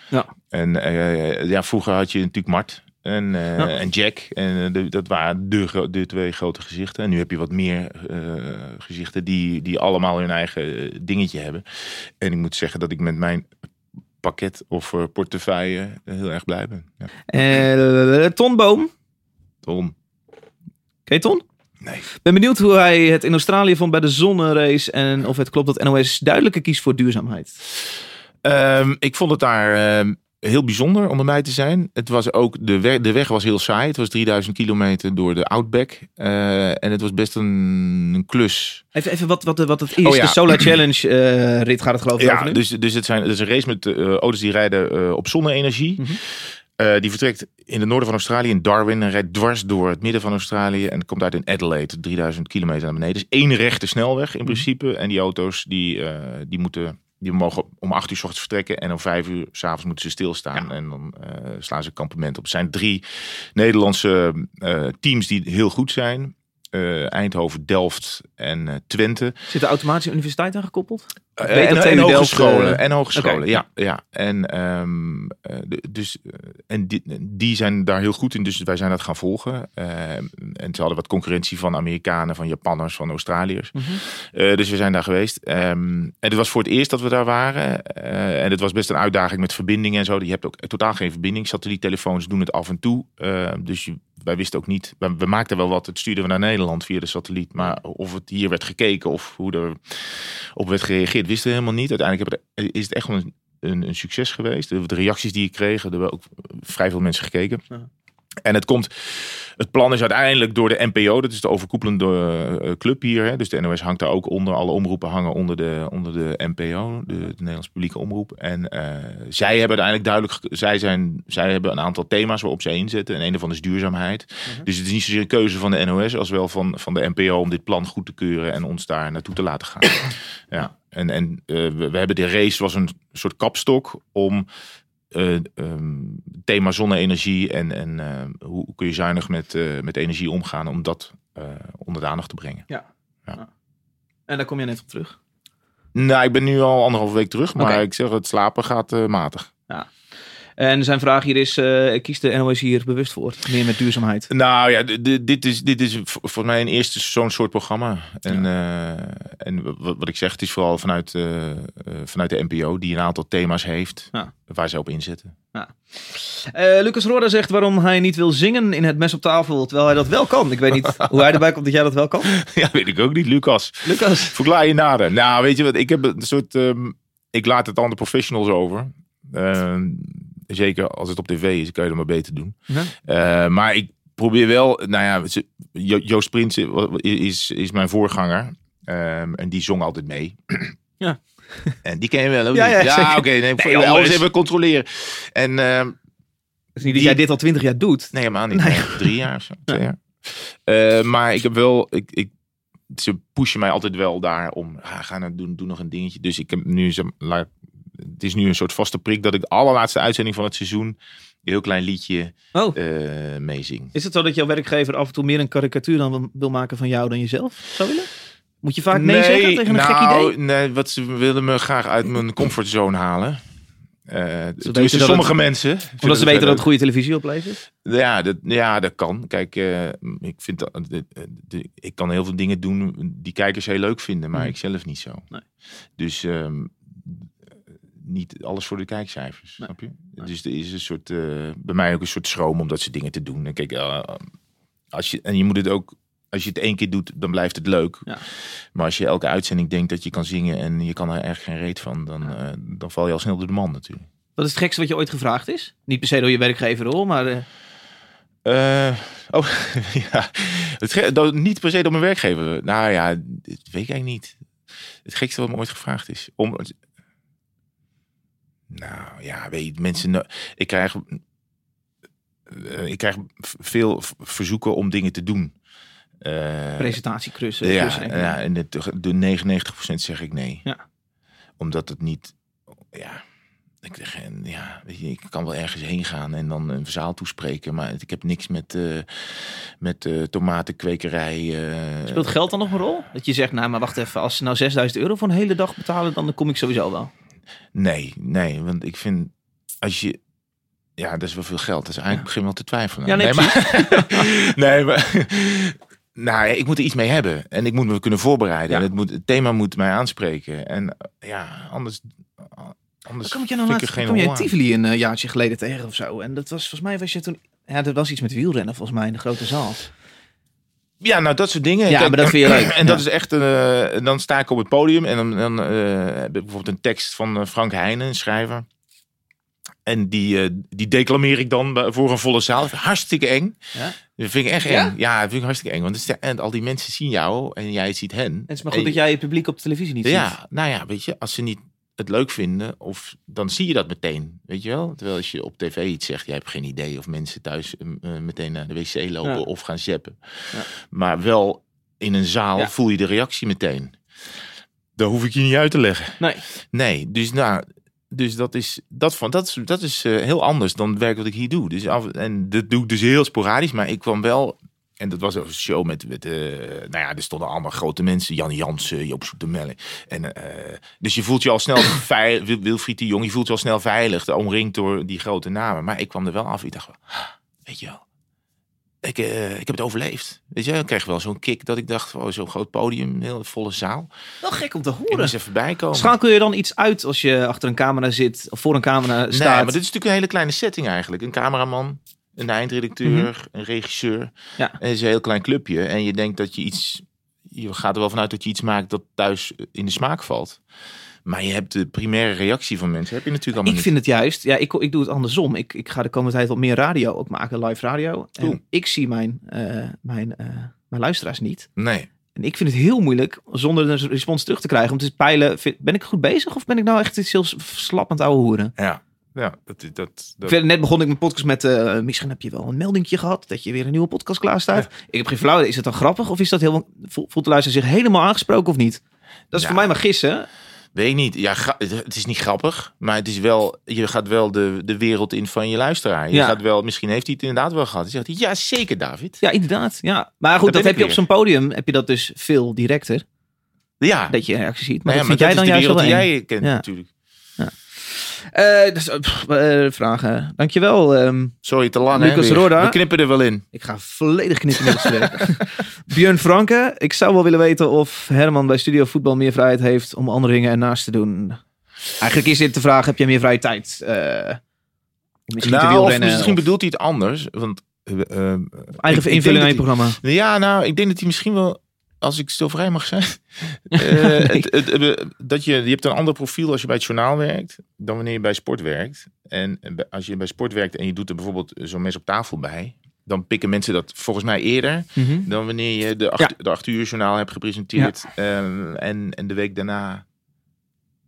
Ja. En eh, ja, vroeger had je natuurlijk Mart en, eh, Ja. en Jack. En eh, de- dat waren de, twee grote gezichten. En nu heb je wat meer eh, gezichten die, die allemaal hun eigen dingetje hebben. En ik moet zeggen dat ik met mijn pakket of portefeuille heel erg blij ben. Ja. Ton Boom. Tom? Ken je Ton? Nee. ben benieuwd hoe hij het in Australië vond bij de zonnerace. En of het klopt dat NOS duidelijker kiest voor duurzaamheid. Ehm, ik vond het daar ehm, heel bijzonder om erbij te zijn. Het was ook, de, weg, de weg was heel saai. Het was 3000 kilometer door de Outback. Eh, en het was best een, een klus. Even, even wat, wat, wat het is. Oh ja. De Solar Challenge eh, rit gaat het geloof ik over Ja, nu. dus, dus het, zijn, het is een race met eh, auto's die rijden op zonne-energie. Mhm. Die vertrekt in het noorden van Australië, in Darwin. En rijdt dwars door het midden van Australië. En komt uit in Adelaide, 3000 kilometer naar beneden. Dus één rechte snelweg Mhm. in principe. En die auto's die, die moeten... Die mogen om acht uur s ochtends vertrekken en om vijf uur s'avonds moeten ze stilstaan. En dan eh, slaan ze kampement op. Er zijn drie Nederlandse eh, teams die heel goed zijn. Eh, Eindhoven, Delft en Twente. Zit de automatische universiteit aan gekoppeld? Eh, en, en hogescholen. eh, en hogescholen, ja, ja. En, ehm, eh, dus, en die, die zijn daar heel goed in, dus wij zijn dat gaan volgen. Ehm, en ze hadden wat concurrentie van Amerikanen, van Japanners, van Australiërs. Mhm. Dus we zijn daar geweest. Ehm, en het was voor het eerst dat we daar waren. En het was best een uitdaging met verbindingen en zo. Je hebt ook totaal geen verbinding. Satelliettelefoons doen het af en toe. Dus je- wij wisten ook niet. We, we maakten wel wat. Het stuurden we naar Nederland via de satelliet. Maar of het hier werd gekeken of hoe er op werd gereageerd, wisten we helemaal niet. Uiteindelijk is het echt een, een, een succes geweest. De, reacties die ik kreeg, er hebben ook vrij veel mensen gekeken. En het komt, het plan is uiteindelijk door de NPO, dat is de overkoepelende eh, club hier. Hè, dus de NOS hangt daar ook onder. Alle omroepen hangen onder de, onder de NPO, de, de Nederlandse publieke omroep. En eh, zij hebben uiteindelijk duidelijk, zij, zijn, zij hebben een aantal thema's waarop ze inzetten. En een daarvan is duurzaamheid. Dus het is niet zozeer een keuze van de NOS als wel van, van de NPO om dit plan goed te keuren en ons daar naartoe te laten gaan. ja. En, en eh, we, we hebben de race was een soort kapstok om eh, ehm, thema zonne-energie en, en eh, hoe kun je zuinig met, eh, met energie omgaan om dat onder de aandacht te brengen. En daar kom je net op terug. Nou, ik ben nu al anderhalve week terug, maar ik zeg het slapen gaat matig. En zijn vraag hier is, eh kiest de NOS hier bewust voor? Meer met duurzaamheid. Nou ja, dit is, dit is voor mij een eerste zo'n soort programma. En, eh, en wat ik zeg, het is vooral vanuit, eh, vanuit de NPO die een aantal thema's heeft Ja. waar zij op inzetten. Eh, Lucas Roorda zegt waarom hij niet wil zingen in het mes op tafel, terwijl hij dat wel kan. Ik weet niet hoe hij erbij komt dat jij dat wel kan. ja, weet ik ook niet, Lucas. Lucas. Verklaar je nader. Nou, weet je wat, ik heb een soort, ehm, ik laat het aan de professionals over. Ehm, zeker als het op tv is, kan je dat maar beter doen. Ja. Eh, maar ik probeer wel, nou ja, Jo- Joost Prins is, is mijn voorganger. Ehm, en die zong altijd mee. Ja. En die ken je wel ook Ja, oké. nee, Nee, alles even controleren. En ehm, Het is niet dat Die- jij dit al twintig jaar doet. Nee, helemaal niet. Nee. Drie jaar of zo. Twee jaar. Eh, maar ik heb wel... Ik, ik, ze pushen mij altijd wel daar om... Ah, ga nou doen, doe nog een dingetje. Dus ik heb nu... zeg maar, laat- Het is nu een soort vaste prik dat ik de allerlaatste uitzending van het seizoen... een heel klein liedje Oh. eh meezing. Is het zo dat jouw werkgever af en toe meer een karikatuur dan wil- maken van jou dan jezelf zou willen? Moet je vaak nee, zeggen tegen een gek nou, idee? Nee, wat ze willen me graag uit mijn comfortzone halen. Eh weten tussen sommige het- mensen. Omdat ze weten dat het goede televisie oplevert? Ja, dat, ja, dat kan. Kijk, eh, ik, vind dat, de- de- ik kan heel veel dingen doen die kijkers heel leuk vinden, maar Hmm. ik zelf niet zo. Nee. Dus ehm, niet alles voor de kijkcijfers, Nee. snap je? Dus er is een soort, eh, bij mij ook een soort schroom om dat soort dingen te doen. En kijk, eh, als je, en je moet het ook, als je het één keer doet, dan blijft het leuk. Ja. Maar als je elke uitzending denkt dat je kan zingen en je kan er echt geen reet van, dan, eh, dan val je al snel door de man natuurlijk. Wat is het gekste wat je ooit gevraagd is? Niet per se door je werkgever hoor, maar... oh, ja. Het dat- niet per se door mijn werkgever. Nou ja, dat weet ik eigenlijk niet. Het gekste wat me ooit gevraagd is. Om... Nou ja, weet je, mensen... Ik krijg... eh, ik krijg veel verzoeken om dingen te doen. Eh, presentatiekrussen. ja, ja, en de, de 99% zeg ik nee. Ja. Omdat het niet... Ja, ik, zeg, ja, weet je, ik kan wel ergens heen gaan en dan een zaal toespreken. Maar ik heb niks met, eh met tomatenkwekerij. Speelt geld dan nog een rol? Dat je zegt, nou maar wacht even, als ze nou 6000 euro voor een hele dag betalen, dan kom ik sowieso wel. Nee, nee, want ik vind als je... Ja, dat is wel veel geld. Dus eigenlijk begin wel te twijfelen. Ja, nee, maar, nee, maar... Nou, ja, ik moet er iets mee hebben. En ik moet me kunnen voorbereiden. Ja. En het, moet, het thema moet mij aanspreken. En ja, anders... Anders Kom je nou laatst, kom je. Tivoli een eh, jaartje geleden tegen of zo? En dat was volgens mij was je toen... Ja, dat was iets met wielrennen volgens mij in de grote zaal. Ja, nou dat soort dingen. Ja, maar dat vind je leuk. En dat Ja. is echt, eh, dan sta ik op het podium en dan, dan eh, heb ik bijvoorbeeld een tekst van eh, Frank Heijnen, een schrijver. En die, die declameer ik dan voor een volle zaal. Hartstikke eng. Ja? Dat vind ik echt eng. Ja, dat vind ik hartstikke eng. Want het is- en al die mensen zien jou en jij ziet hen. Het is maar goed dat jij het publiek op de televisie niet ziet. Ja, nou ja, weet je, als ze niet het leuk vinden, of dan zie je dat meteen, weet je wel. Terwijl als je op tv iets zegt, jij hebt geen idee of mensen thuis eh, meteen naar de wc lopen Ja. of gaan zappen. Ja. Maar wel in een zaal Ja. voel je de reactie meteen. Dat hoef ik je niet uit te leggen. Nee. Nee, dus nou, dus dat is, dat van, dat is, dat is eh, heel anders dan het werk wat ik hier doe. Dus af, en dat doe ik dus heel sporadisch, maar ik kwam wel. En dat was een show met, met eh, nou ja, er stonden allemaal grote mensen. Jan Jansen, Joop Zoetemelk. En, eh, dus je voelt je al snel veilig, Wil- Wilfried de Jong, je voelt je al snel veilig, omringd door die grote namen. Maar ik kwam er wel af, ik dacht, wel, "Ah, weet je wel, ik, eh, ik heb het overleefd. Weet je, ik kreeg wel zo'n kick dat ik dacht, oh, zo'n groot podium, een hele volle zaal. Wel gek om te horen. moest even bijkomen. Schakel je dan iets uit als je achter een camera zit of voor een camera Nee, staat? maar dit is natuurlijk een hele kleine setting eigenlijk. Een cameraman, een eindredacteur, een regisseur. Mhm. Ja. En het is een heel klein clubje. En je denkt dat je iets... Je gaat er wel vanuit dat je iets maakt dat thuis in de smaak valt. Maar je hebt de primaire reactie van mensen. Heb je natuurlijk allemaal Ik niet. vind het juist, ja, ik, ik doe het andersom. Ik, ik ga de komende tijd wat meer radio ook maken, live radio. Cool. En ik zie mijn, eh, mijn, eh, mijn luisteraars niet. Nee. En ik vind het heel moeilijk zonder een respons terug te krijgen. Om te peilen, ben ik goed bezig of ben ik nou echt iets heel slappend ouwe hoeren? Ja. Ja, dat, dat, dat, Verder, net begon ik mijn podcast met, eh, misschien heb je wel een meldingje gehad dat je weer een nieuwe podcast klaar staat. Ik heb geen flauw, idee. is het dan grappig of is dat heel, voelt de luisteraar zich helemaal aangesproken of niet? Dat is Ja. voor mij maar gissen. Weet ik niet. Ja, het is niet grappig, maar het is wel, je gaat wel de, de wereld in van je luisteraar. Je Ja. gaat wel, misschien heeft hij het inderdaad wel gehad. Hij zegt, ja zeker David. Ja, inderdaad. Ja. Maar goed, Daar dat heb je op zo'n podium, heb je dat dus veel directer. Ja, Dat je reacties ziet. Maar Nou ja, dat vind jij dan is de wereld die jij kent natuurlijk. Eh, dus, eh, pff, eh, vragen. Dankjewel. ehm Sorry, te lang Lucas hè, weer. Roda. We knippen er wel in. ik ga volledig knippen met streep. Björn Franke. Ik zou wel willen weten of Herman bij Studio Voetbal meer vrijheid heeft om andere dingen ernaast te doen. Eigenlijk is dit de vraag, heb jij meer vrije tijd? Eh, om misschien te Nou, of wielrennen? misschien of bedoelt hij het anders. Want, eh, eh, eigen ik- invulling aan je programma. Ja, nou, ik denk dat hij misschien wel, als ik stil vrij mag zijn, eh, het- het- het- dat je, je hebt een ander profiel als je bij het journaal werkt, dan wanneer je bij sport werkt. En bij- als je bij sport werkt en je doet er bijvoorbeeld zo'n mes op tafel bij, dan pikken mensen dat volgens mij eerder Mhm. dan wanneer je de acht, de acht uur journaal hebt gepresenteerd. en, en de week daarna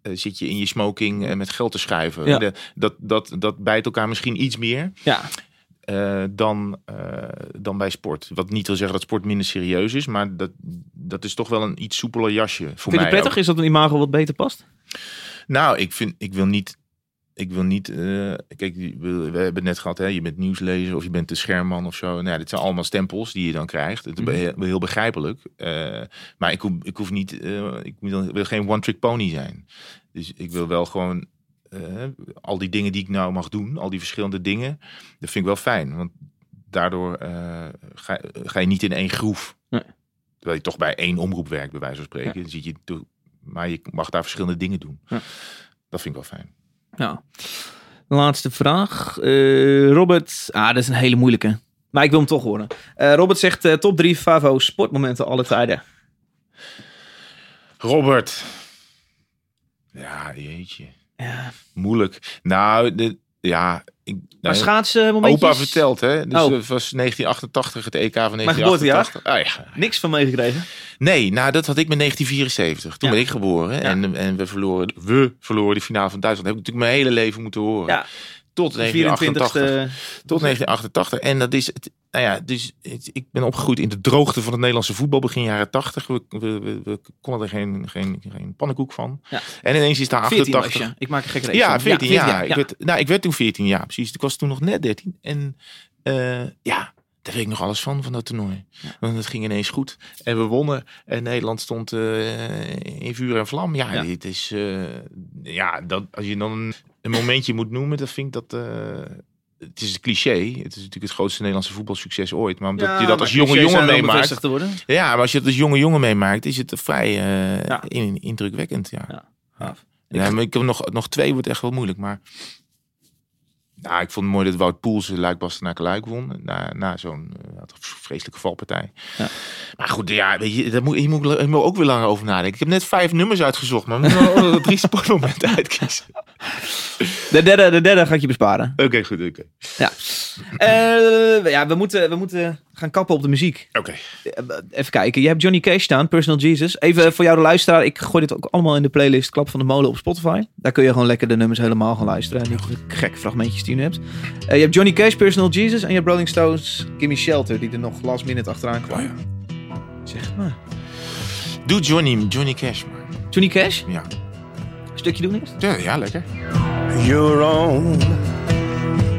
eh, zit je in je smoking eh, met geld te schuiven. Ja. De- dat, dat, dat bijt elkaar misschien iets meer Ja, eh, dan, eh, dan bij sport. Wat niet wil zeggen dat sport minder serieus is, maar dat, dat is toch wel een iets soepeler jasje voor vind je prettig? ook. Is dat een imago wat beter past? Nou, ik vind, ik wil niet. Ik wil niet. eh, kijk, we, we hebben het net gehad, hè, je bent nieuwslezer of je bent de schermman of zo. Nou, ja, dit zijn allemaal stempels die je dan krijgt. Het is Mhm. heel, heel begrijpelijk. Maar ik hoef, ik hoef niet. ik wil geen one-trick pony zijn. Dus ik wil wel gewoon. Eh, al die dingen die ik nou mag doen, al die verschillende dingen, dat vind ik wel fijn. Want daardoor eh, ga, ga je niet in één groef. Nee. Terwijl je toch bij één omroep werkt, bij wijze van spreken. Dan zit je, maar je mag daar verschillende dingen doen. Ja. Dat vind ik wel fijn. Ja. Laatste vraag. Eh, Robert. Ah, dat is een hele moeilijke. Maar ik wil hem toch horen. Robert zegt top 3 Favo sportmomenten alle tijden. Robert. Ja, jeetje. Ja. Moeilijk. Nou, de, ja. Ik, Maar schaatsen momentjes? opa vertelt, hè. Dus Oh. het was 1988, het EK van Mijn geboortejaar? 1988. Ah, ja. Niks van meegekregen. Nee, nou, dat had ik met 1974. Toen Ja. ben ik geboren. En, en we, verloren, we verloren de finale van Duitsland. Dat heb ik natuurlijk mijn hele leven moeten horen. Ja. Tot 24e. 1988. Tot 1988. En dat is, het, nou ja, dus ik ben opgegroeid in de droogte van het Nederlandse voetbal begin jaren 80. We, we, we, we konden er geen, geen, geen pannenkoek van. Ja. En ineens is daar 14 was 88. je. Ik maak een gekke. Ja, van. 14 jaar. Ik, ja. werd, nou, ik werd toen 14 jaar, precies. Ik was toen nog net 13. En eh, ja, daar weet ik nog alles van, van dat toernooi. Want het ging ineens goed. En we wonnen. En Nederland stond eh, in vuur en vlam. Ja, dit is... eh, ja, dat, als je dan een, een momentje moet noemen, dan vind ik dat... het is een cliché. Het is natuurlijk het grootste Nederlandse voetbalsucces ooit. Maar omdat Ja, je dat als jonge jongen meemaakt... Ja, maar als je het als jonge jongen meemaakt, is het vrij eh, Ja. in- indrukwekkend. Ja. Ja. Maar ik heb nog, nog twee wordt echt wel moeilijk. Maar nou, ik vond het mooi dat Wout Poels Luik naar Luik won. Na, na zo'n eh, vreselijke valpartij. Ja. Maar goed, ja, weet je, daar moet, hier, moet moet ook weer langer over nadenken. Ik heb net vijf nummers uitgezocht, maar we moeten wel drie sportmomenten uitkiezen. De derde, de derde ga ik je besparen. Oké, goed, oké. Ja. Eh, ja, we moeten, we moeten gaan kappen op de muziek. Oké. Eh, Even kijken. Je hebt Johnny Cash staan, Personal Jesus. Even voor jou de luisteraar. Ik gooi dit ook allemaal in de playlist Klap van de Molen op Spotify. Daar kun je gewoon lekker de nummers helemaal gaan luisteren. En niet de gekke fragmentjes die je nu hebt. Eh, je hebt Johnny Cash, Personal Jesus. En je hebt Rolling Stones, Gimme Shelter. Die er nog last minute achteraan kwam. Oh, ja. Zeg maar. Doe Johnny, Johnny Cash maar. Johnny Cash? Ja. Een stukje doen eerst? Ja, ja, lekker. your own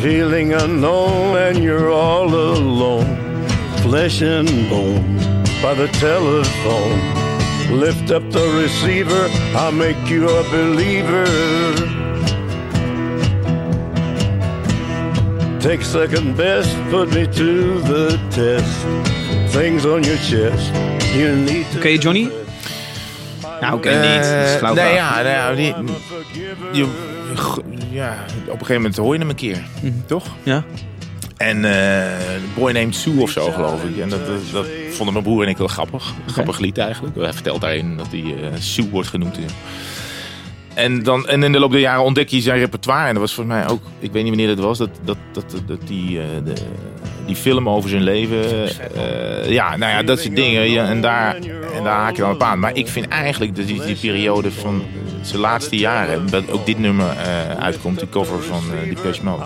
Feeling unknown and you're all alone. flesh and bone by the telephone. Lift up the receiver, I'll make you a believer. Take second best, put me to the test. Things on your chest, you need to. Oké, Johnny? Nou, oké, Eh, niet. Dat nee, ja, nou ja, die, je, ja, op een gegeven moment hoor je hem een keer, toch? Ja. En eh Boy Named Sue of zo, geloof ik. En dat, dat, dat vonden mijn broer en ik wel grappig. Grappig lied eigenlijk. Hij vertelt daarin dat hij eh, Sue wordt genoemd. En, dan, en in de loop der jaren ontdek je zijn repertoire. En dat was voor mij ook, ik weet niet wanneer dat was, dat, dat, dat, dat die, eh, de, die film over zijn leven. ja, nou ja, dat soort dingen. Ja, en, daar, en daar haak je dan op aan. Maar ik vind eigenlijk dat die, die periode van zijn laatste jaren, dat ook dit nummer eh, uitkomt, die cover van uh, Depeche Mode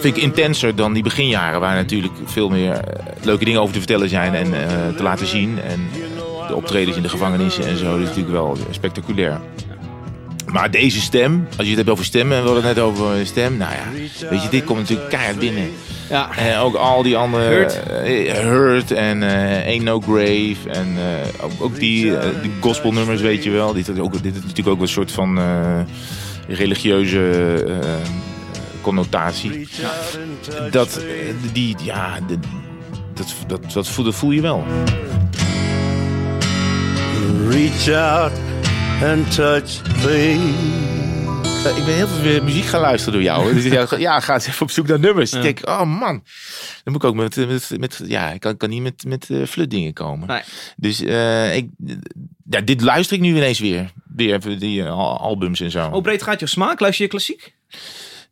vind ik intenser dan die beginjaren, waar natuurlijk veel meer eh, leuke dingen over te vertellen zijn en eh, te laten zien. En de optredens in de gevangenissen en zo, dat is natuurlijk wel spectaculair. Maar deze stem, als je het hebt over stemmen, en we hadden het net over stem, nou ja, weet je, dit komt natuurlijk keihard binnen. Ja. En ook al die andere... Hurt. eh, Hurt en eh Ain't No Grave. En eh, ook, ook die, eh, die gospelnummers, weet je wel. Dit, is ook, dit is natuurlijk ook een soort van eh, religieuze eh, connotatie. Dat, eh, die, ja, dat, dat, dat, voel, dat voel je wel. Reach out and touch me. Eh, Ik ben heel veel weer muziek gaan luisteren door jou. Dus ja, ja, ga eens even op zoek naar nummers. Ik denk, oh man, dan moet ik ook met, met, met ja, ik kan, kan niet met, met uh, flutdingen komen. Nee. Dus eh, ik, ja, dit luister ik nu ineens weer. Weer even die eh, al- albums en zo. Hoe breed gaat je smaak? Luister je klassiek?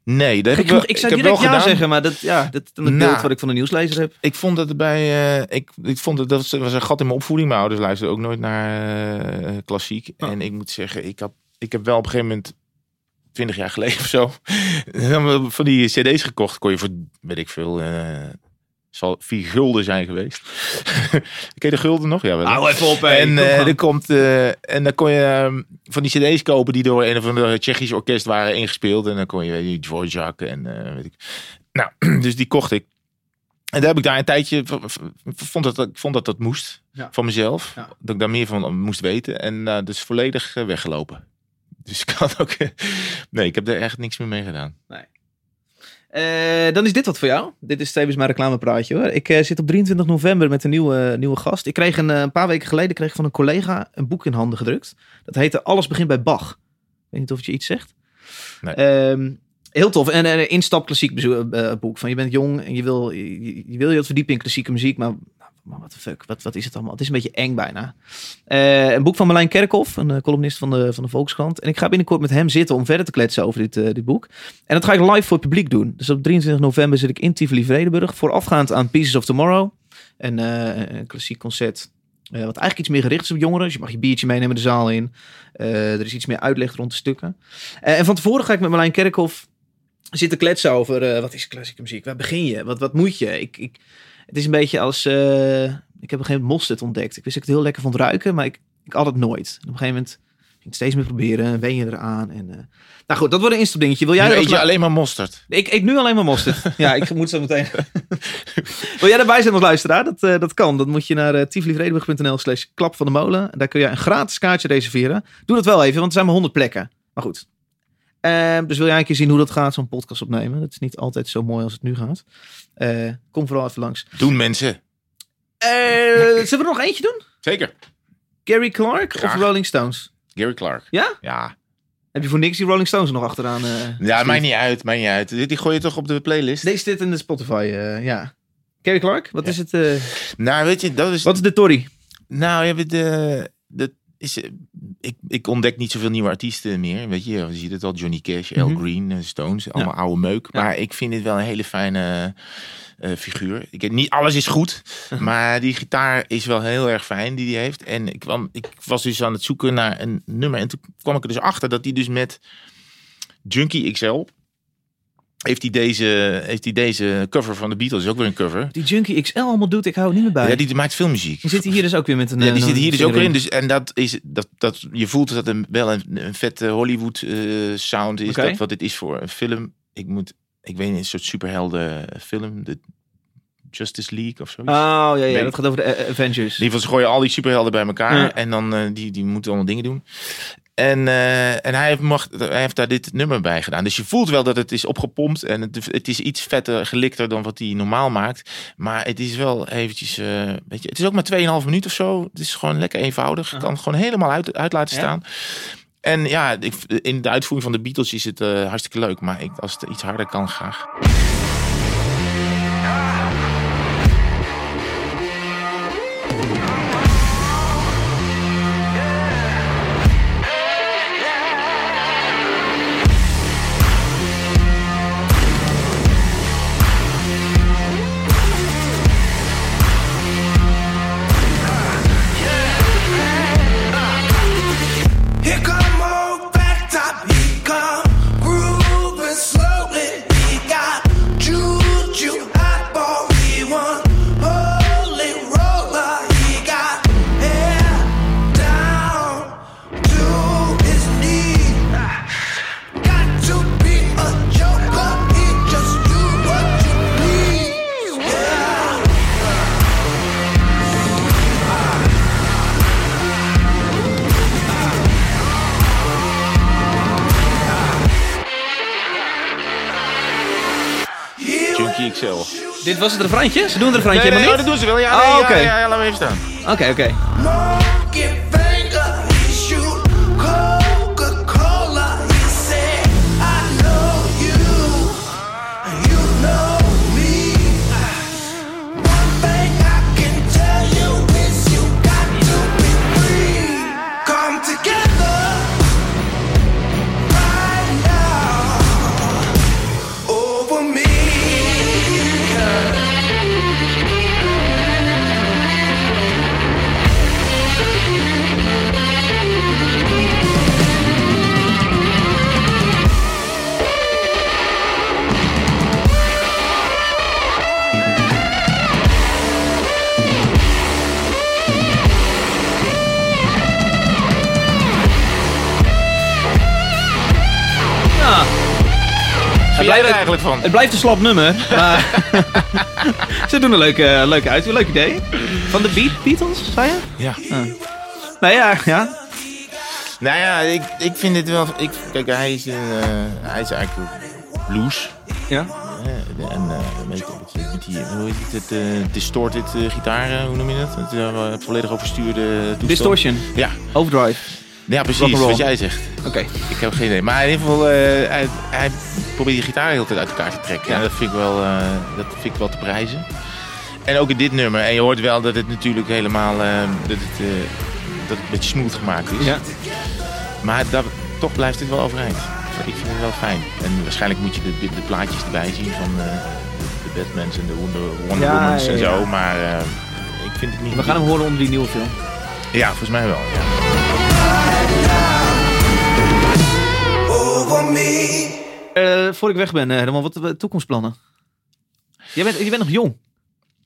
nee, dat heb Ik, ik wel, ik zou heb direct wel ja gedaan. zeggen, maar dat, ja, dat het Nou. beeld wat ik van de nieuwslezer heb. Ik vond dat bij, eh, ik, ik vond dat, dat was- een gat in mijn opvoeding. Mijn ouders luisterden ook nooit naar eh, klassiek. Oh. En ik moet zeggen, ik, had, ik heb wel op een gegeven moment, twintig jaar geleden of zo, van die cd's gekocht. Kon je voor, weet ik veel, eh, zal vier gulden zijn geweest. Ken je de gulden nog? Ja, wel. Hou even op, hè. En, eh, er komt, eh, en dan kon je ehm, van die cd's kopen die door een of andere Tsjechische orkest waren ingespeeld. En dan kon je weet je, Dvorak en weet ik. Nou, dus die kocht ik. En daar heb ik daar een tijdje, vond dat, ik vond dat dat moest Ja. van mezelf. Ja. Dat ik daar meer van moest weten. En eh dus volledig weggelopen. Dus ik had ook, nee, ik heb er echt niks meer mee gedaan. Eh, dan is dit wat voor jou. Dit is tevens mijn reclamepraatje hoor. Ik eh, zit op 23 november met een nieuwe, nieuwe gast. Ik kreeg een, eh, een paar weken geleden kreeg van een collega een boek in handen gedrukt. Dat heette Alles begint bij Bach. Ik weet niet of het je iets zegt. Nee. Ehm, heel tof. En een instap klassiek eh, boek. Van je bent jong en je wil je, je wil je wat verdiepen in klassieke muziek. Maar, maar wat fuck, wat, wat is het allemaal? Het is een beetje eng bijna. Eh, een boek van Marlijn Kerkhoff, een eh, columnist van de, van de Volkskrant. En ik ga binnenkort met hem zitten om verder te kletsen over dit, eh, dit boek. En dat ga ik live voor het publiek doen. Dus op 23 november zit ik in Tivoli Vredenburg. Voorafgaand aan Pieces of Tomorrow. En een klassiek concert. wat eigenlijk iets meer gericht is op jongeren. Dus je mag je biertje meenemen de zaal in. Er is iets meer uitleg rond de stukken. En van tevoren ga ik met Marlijn Kerkhoff zitten kletsen over... wat is klassieke muziek? Waar begin je? Wat, wat moet je? Ik, ik, het is een beetje als... eh, ik heb op een gegeven moment mosterd ontdekt. Ik wist dat ik het heel lekker vond ruiken. Maar ik, ik had het nooit. En op een gegeven moment ging ik het steeds meer proberen. Wen je eraan. En, eh, nou goed, dat wordt een instapdingetje. Wil jij nu eet je alleen maar mosterd. ik eet nu alleen maar mosterd. ja, ik moet zo meteen. Wil jij erbij zijn als luisteraar? Dat, eh, dat kan. Dan moet je naar uh, slash klap van de molen. En Daar kun je een gratis kaartje reserveren. Doe dat wel even, want er zijn maar 100 plekken. Maar goed. Ehm, dus wil jij een keer zien hoe dat gaat, zo'n podcast opnemen? Dat is niet altijd zo mooi als het nu gaat. Eh, kom vooral even langs. Doen mensen. Eh, zullen we er nog eentje doen? Zeker. Gary Clark Graag. of Rolling Stones? Gary Clark. Ja? Ja. Heb je voor niks die Rolling Stones nog achteraan? eh, Ja, maakt niet uit, maakt niet uit. Die gooi je toch op de playlist? Deze zit in de Spotify, ja. Gary Clark, wat Ja. is het? Nou, weet je, dat is... wat is de Tory? Nou, ja, de, dat is, eh, ik, ik ontdek niet zoveel nieuwe artiesten meer. Weet je, je ziet het al, Johnny Cash, Al Mhm. Green, eh, Stones, allemaal oude meuk. Ja. Maar ik vind dit wel een hele fijne eh, figuur. Ik, niet alles is goed, maar die gitaar is wel heel erg fijn die hij heeft. En ik, kwam, ik was dus aan het zoeken naar een nummer. En toen kwam ik er dus achter dat hij dus met Junkie XL... Heeft hij, deze, heeft hij deze cover van de Beatles, is ook weer een cover. Die Junkie XL allemaal doet, ik hou het niet meer bij. Ja, die maakt filmmuziek. Die zit hier dus ook weer met een... Ja, die zit hier dus ook vinger in. Dus, en dat is, dat, dat, je voelt dat het wel een, een vette Hollywood eh, sound is. Dat wat dit is voor een film. Ik moet, ik weet niet, een soort superhelden film. De Justice League of zo. Oh ja, ja, Weet- dat gaat over de eh, Avengers. Ieder geval, ze gooien al die superhelden bij elkaar. Ja. En dan eh, die, die moeten allemaal dingen doen. En, eh, en hij, heeft mag, hij heeft daar dit nummer bij gedaan. Dus je voelt wel dat het is opgepompt. En het, het is iets vetter, gelikter dan wat hij normaal maakt. Maar het is wel eventjes... weet je, het is ook maar 2,5 minuut of zo. Het is gewoon lekker eenvoudig. Je kan het gewoon helemaal uit, uit laten Ja. staan. En ja, ik, in de uitvoering van de Beatles is het hartstikke leuk. Maar ik, als het iets harder kan, graag. Dit was het refreintje? Ze doen het refreintje Nee, nee, helemaal oh, niet? dat doen ze wel. Ja, Oh, nee, ja, oké. ja, ja, laat me even staan. Oké, oké. Monkey Er eigenlijk van? Het blijft een slap nummer, maar ze doen een leuke, leuke uit. Een leuk idee. Van de Beat Beatles, zei je? Ja. Nou ja, ja. Nou ja, ik, ik vind dit wel... Ik, kijk, hij is, een, eh, hij is eigenlijk blues. ja. Eh, en eh, met, met die, hoe heet het, eh, distorted eh, gitaar, eh, hoe noem je dat? Het eh, volledig overstuurde toestand. Distortion, Ja, Overdrive. Ja precies, wat jij zegt. Oké. Ik heb geen idee. Maar in ieder geval, eh, hij, hij probeert die gitaar de hele tijd uit elkaar te trekken. En dat vind ik wel, eh, dat vind ik wel te prijzen. En ook in dit nummer. En je hoort wel dat het natuurlijk helemaal eh, dat het, dat het een beetje smooth gemaakt is. Ja. Maar dat, toch blijft het wel overeind. Ik vind het wel fijn. En waarschijnlijk moet je de, de plaatjes erbij zien van de Batmans en de Wonder, Wonder Ja, Womans ja, en ja. zo. Maar ik vind het niet... We gaan hem horen onder die nieuwe film. Ja, volgens mij wel. Ja. Over me. Eh voor ik weg ben, eh, Herman, wat wat toekomstplannen? Je bent, je bent nog jong.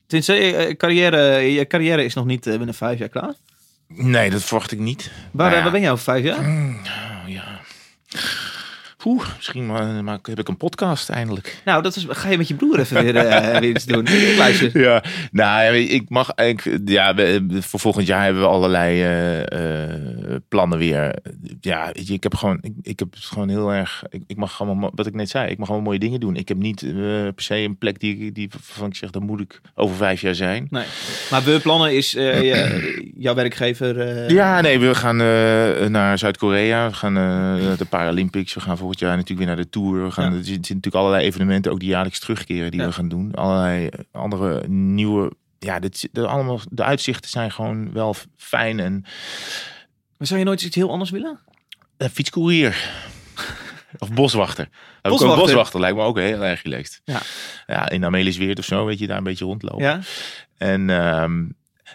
Tenminste, eh, carrière, je carrière is nog niet eh, binnen vijf jaar klaar. Nee, dat verwacht ik niet. Waar, Nou ja. waar ben jij over vijf jaar? Oh, ja. Oeh, misschien maar, maar heb ik een podcast eindelijk. Nou, dat is, ga je met je broer even weer, eh, weer iets doen. Ik luister. Ja, nou, ik mag eigenlijk, ja, we- voor volgend jaar hebben we allerlei eh, eh, plannen weer. Ja, weet je, ik heb gewoon, ik, ik heb het gewoon heel erg, ik, ik mag gewoon, wat ik net zei, ik mag gewoon mooie dingen doen. Ik heb niet per se een plek die, ik- die waarvan ik zeg, dan moet ik over vijf jaar zijn. Nee. Maar we plannen is jouw werkgever. Ja, nee, we gaan naar Zuid-Korea. We gaan naar de Paralympics. We gaan volgend jaar natuurlijk weer naar de Tour. We gaan, Ja. Er zitten natuurlijk allerlei evenementen, ook die jaarlijks terugkeren, die Ja. we gaan doen. Allerlei andere nieuwe... Ja, dit, de, allemaal, de uitzichten zijn gewoon wel fijn. En Maar zou je nooit iets heel anders willen? uh, fietscourier. of boswachter. Boswachter. Ook boswachter lijkt me ook heel erg relaxed. Ja. ja in Amelisweert of zo, weet je, daar een beetje rondlopen. Ja? En, ehm,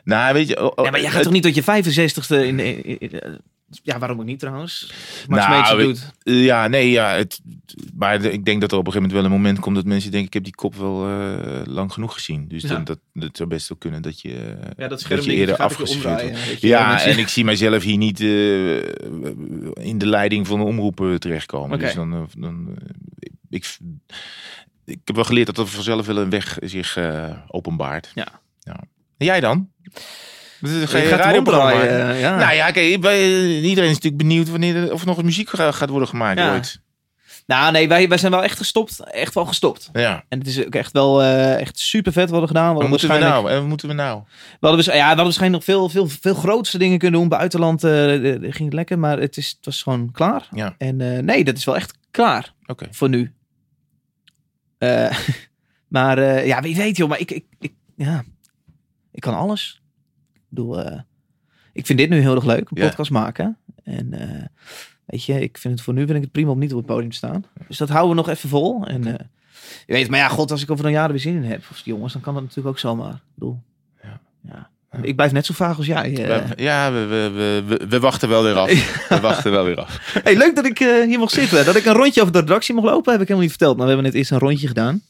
nou, weet je... oh, ja maar jij gaat het- toch niet tot je 65ste in, in, in- in- ja, waarom ook niet trouwens? Max Nou, doet. Ja, nee, ja. Het, maar ik denk dat er op een gegeven moment wel een moment komt dat mensen denken: ik heb die kop wel eh, lang genoeg gezien. Dus Ja. dan, dat, dat zou best wel kunnen dat je, eh, Ja, dat scherm je eerder wordt. je. Ja, en ik zie mijzelf hier niet eh, in de leiding van de omroepen terechtkomen. Dus dan, eh, dan eh, ik, ik heb wel geleerd dat er vanzelf wel een weg zich eh, openbaart. Ja. ja. En jij dan? Ga je opdraaien, maken? eh, ja. Nou ja, kijk, iedereen is natuurlijk benieuwd wanneer er, of er nog muziek ga- gaat worden gemaakt Ja. ooit. Nou, nee, wij, wij zijn wel echt gestopt. Echt wel gestopt. Ja. En het is ook echt wel eh, echt super vet wat we gedaan. Wat moeten we nou? En moeten we nou? We hadden, waarsch- ja, we hadden waarschijnlijk nog veel, veel, veel grootste dingen kunnen doen. Buitenland eh, ging het lekker, maar het, is, het was gewoon klaar. Ja. En nee, dat is wel echt klaar Oké. voor nu. Maar ja, wie weet joh, maar ik, ik, ik, ja, ik kan alles. Ik bedoel, eh, ik vind dit nu heel erg leuk, een podcast maken. En eh, weet je, ik vind het voor nu vind ik het prima om niet op het podium te staan. Dus dat houden we nog even vol. En eh, je weet, maar ja, god, als ik over een jaar er weer zin in heb, of die jongens, dan kan dat natuurlijk ook zomaar. Ik bedoel, Ja. ja. Ik blijf net zo vaag als jij. ja, we, we, we, wachten wel weer af. We wachten wel weer af. Hey, leuk dat ik hier mag zitten. Dat ik een rondje over de redactie mag lopen, heb ik helemaal niet verteld. Maar we hebben net eerst een rondje gedaan.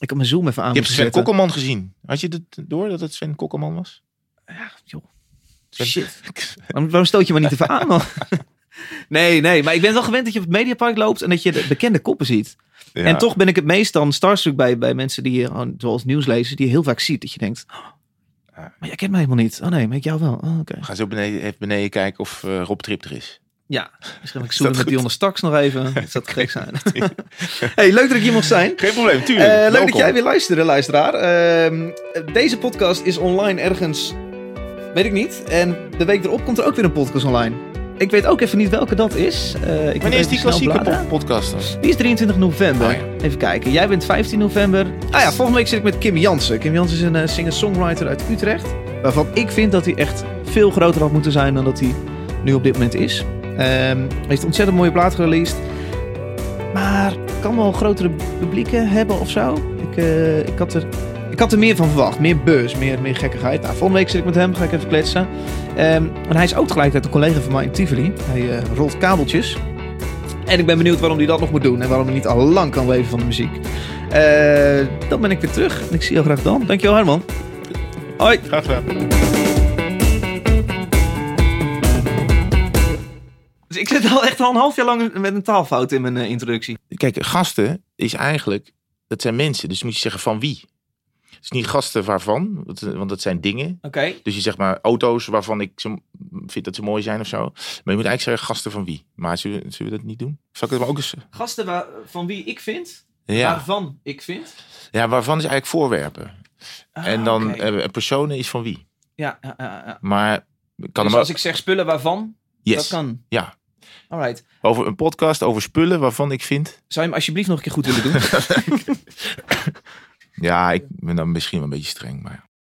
Ik heb mijn Zoom even aan Je hebt Sven. Kokkelman gezien. Had je het door dat het Sven Kokkelman was? Joh. Sven- Shit. Waarom, waarom stoot je me niet even aan, man? Nee, nee, maar ik ben wel gewend dat je op het Mediapark loopt en dat je de bekende koppen ziet. Ja. En toch ben ik het meest dan starstruck bij, bij mensen die je, gewoon, zoals nieuwslezers, die je heel vaak ziet. Dat je denkt, oh, Ja. maar jij kent mij helemaal niet. Oh nee, maar ik jou wel. Oh, oké. Ga zo beneden, even beneden kijken of eh, Rob Trip er is. Ja, misschien ik dat zoeken met goed? Dionne straks nog even. Dat zou gek zijn. hey, leuk dat ik hier mocht zijn. Geen probleem, Eh, tuurlijk. leuk dat jij weer luisterde, luisteraar. Ehm, deze podcast is online ergens, weet ik niet. En de week erop komt er ook weer een podcast online. Ik weet ook even niet welke dat is. Eh, ik Wanneer is die klassieke po- podcast dan? Die is 23 november. Oh ja. Even kijken. Jij bent 15 november. Ah ja, volgende week zit ik met Kim Jansen. Kim Jansen is een eh, singer-songwriter uit Utrecht. Waarvan ik vind dat hij echt veel groter had moeten zijn dan dat hij nu op dit moment is. Ehm heeft een ontzettend mooie plaat gereleased. Maar kan wel grotere publieken hebben of zo. Ik, eh, ik, had er, ik had er meer van verwacht. Meer buzz, meer, meer gekkigheid. Nou, volgende week zit ik met hem. Ga ik even kletsen. Ehm, en hij is ook tegelijkertijd een collega van mij in Tivoli. Hij eh, rolt kabeltjes. En ik ben benieuwd waarom hij dat nog moet doen. En waarom hij niet al lang kan leven van de muziek. Eh, dan ben ik weer terug. En ik zie jou graag dan. Dankjewel Herman. Hoi. Graag gedaan. Dus ik zit al echt al een half jaar lang met een taalfout in mijn eh, introductie. Kijk, gasten is eigenlijk, dat zijn mensen. Dus moet je zeggen van wie. Het is niet gasten waarvan, want- want dat zijn dingen. Oké. Dus je zegt maar auto's waarvan ik ze, vind dat ze mooi zijn of zo. Maar je moet eigenlijk zeggen gasten van wie. Maar zullen, we- zullen we dat niet doen? Zal ik het maar ook eens... Gasten waar, van wie ik vind. Ja, Waarvan ik vind. ja waarvan is eigenlijk voorwerpen. Ah, en dan oké. eh, personen is van wie. Ja, ja, ja. Maar kan Dus hem als ik zeg spullen waarvan, yes. dat kan. Ja, Alright. over een podcast over spullen waarvan ik vind... Zou je hem alsjeblieft nog een keer goed willen doen? Ja, ik ben dan misschien wel een beetje streng, maar...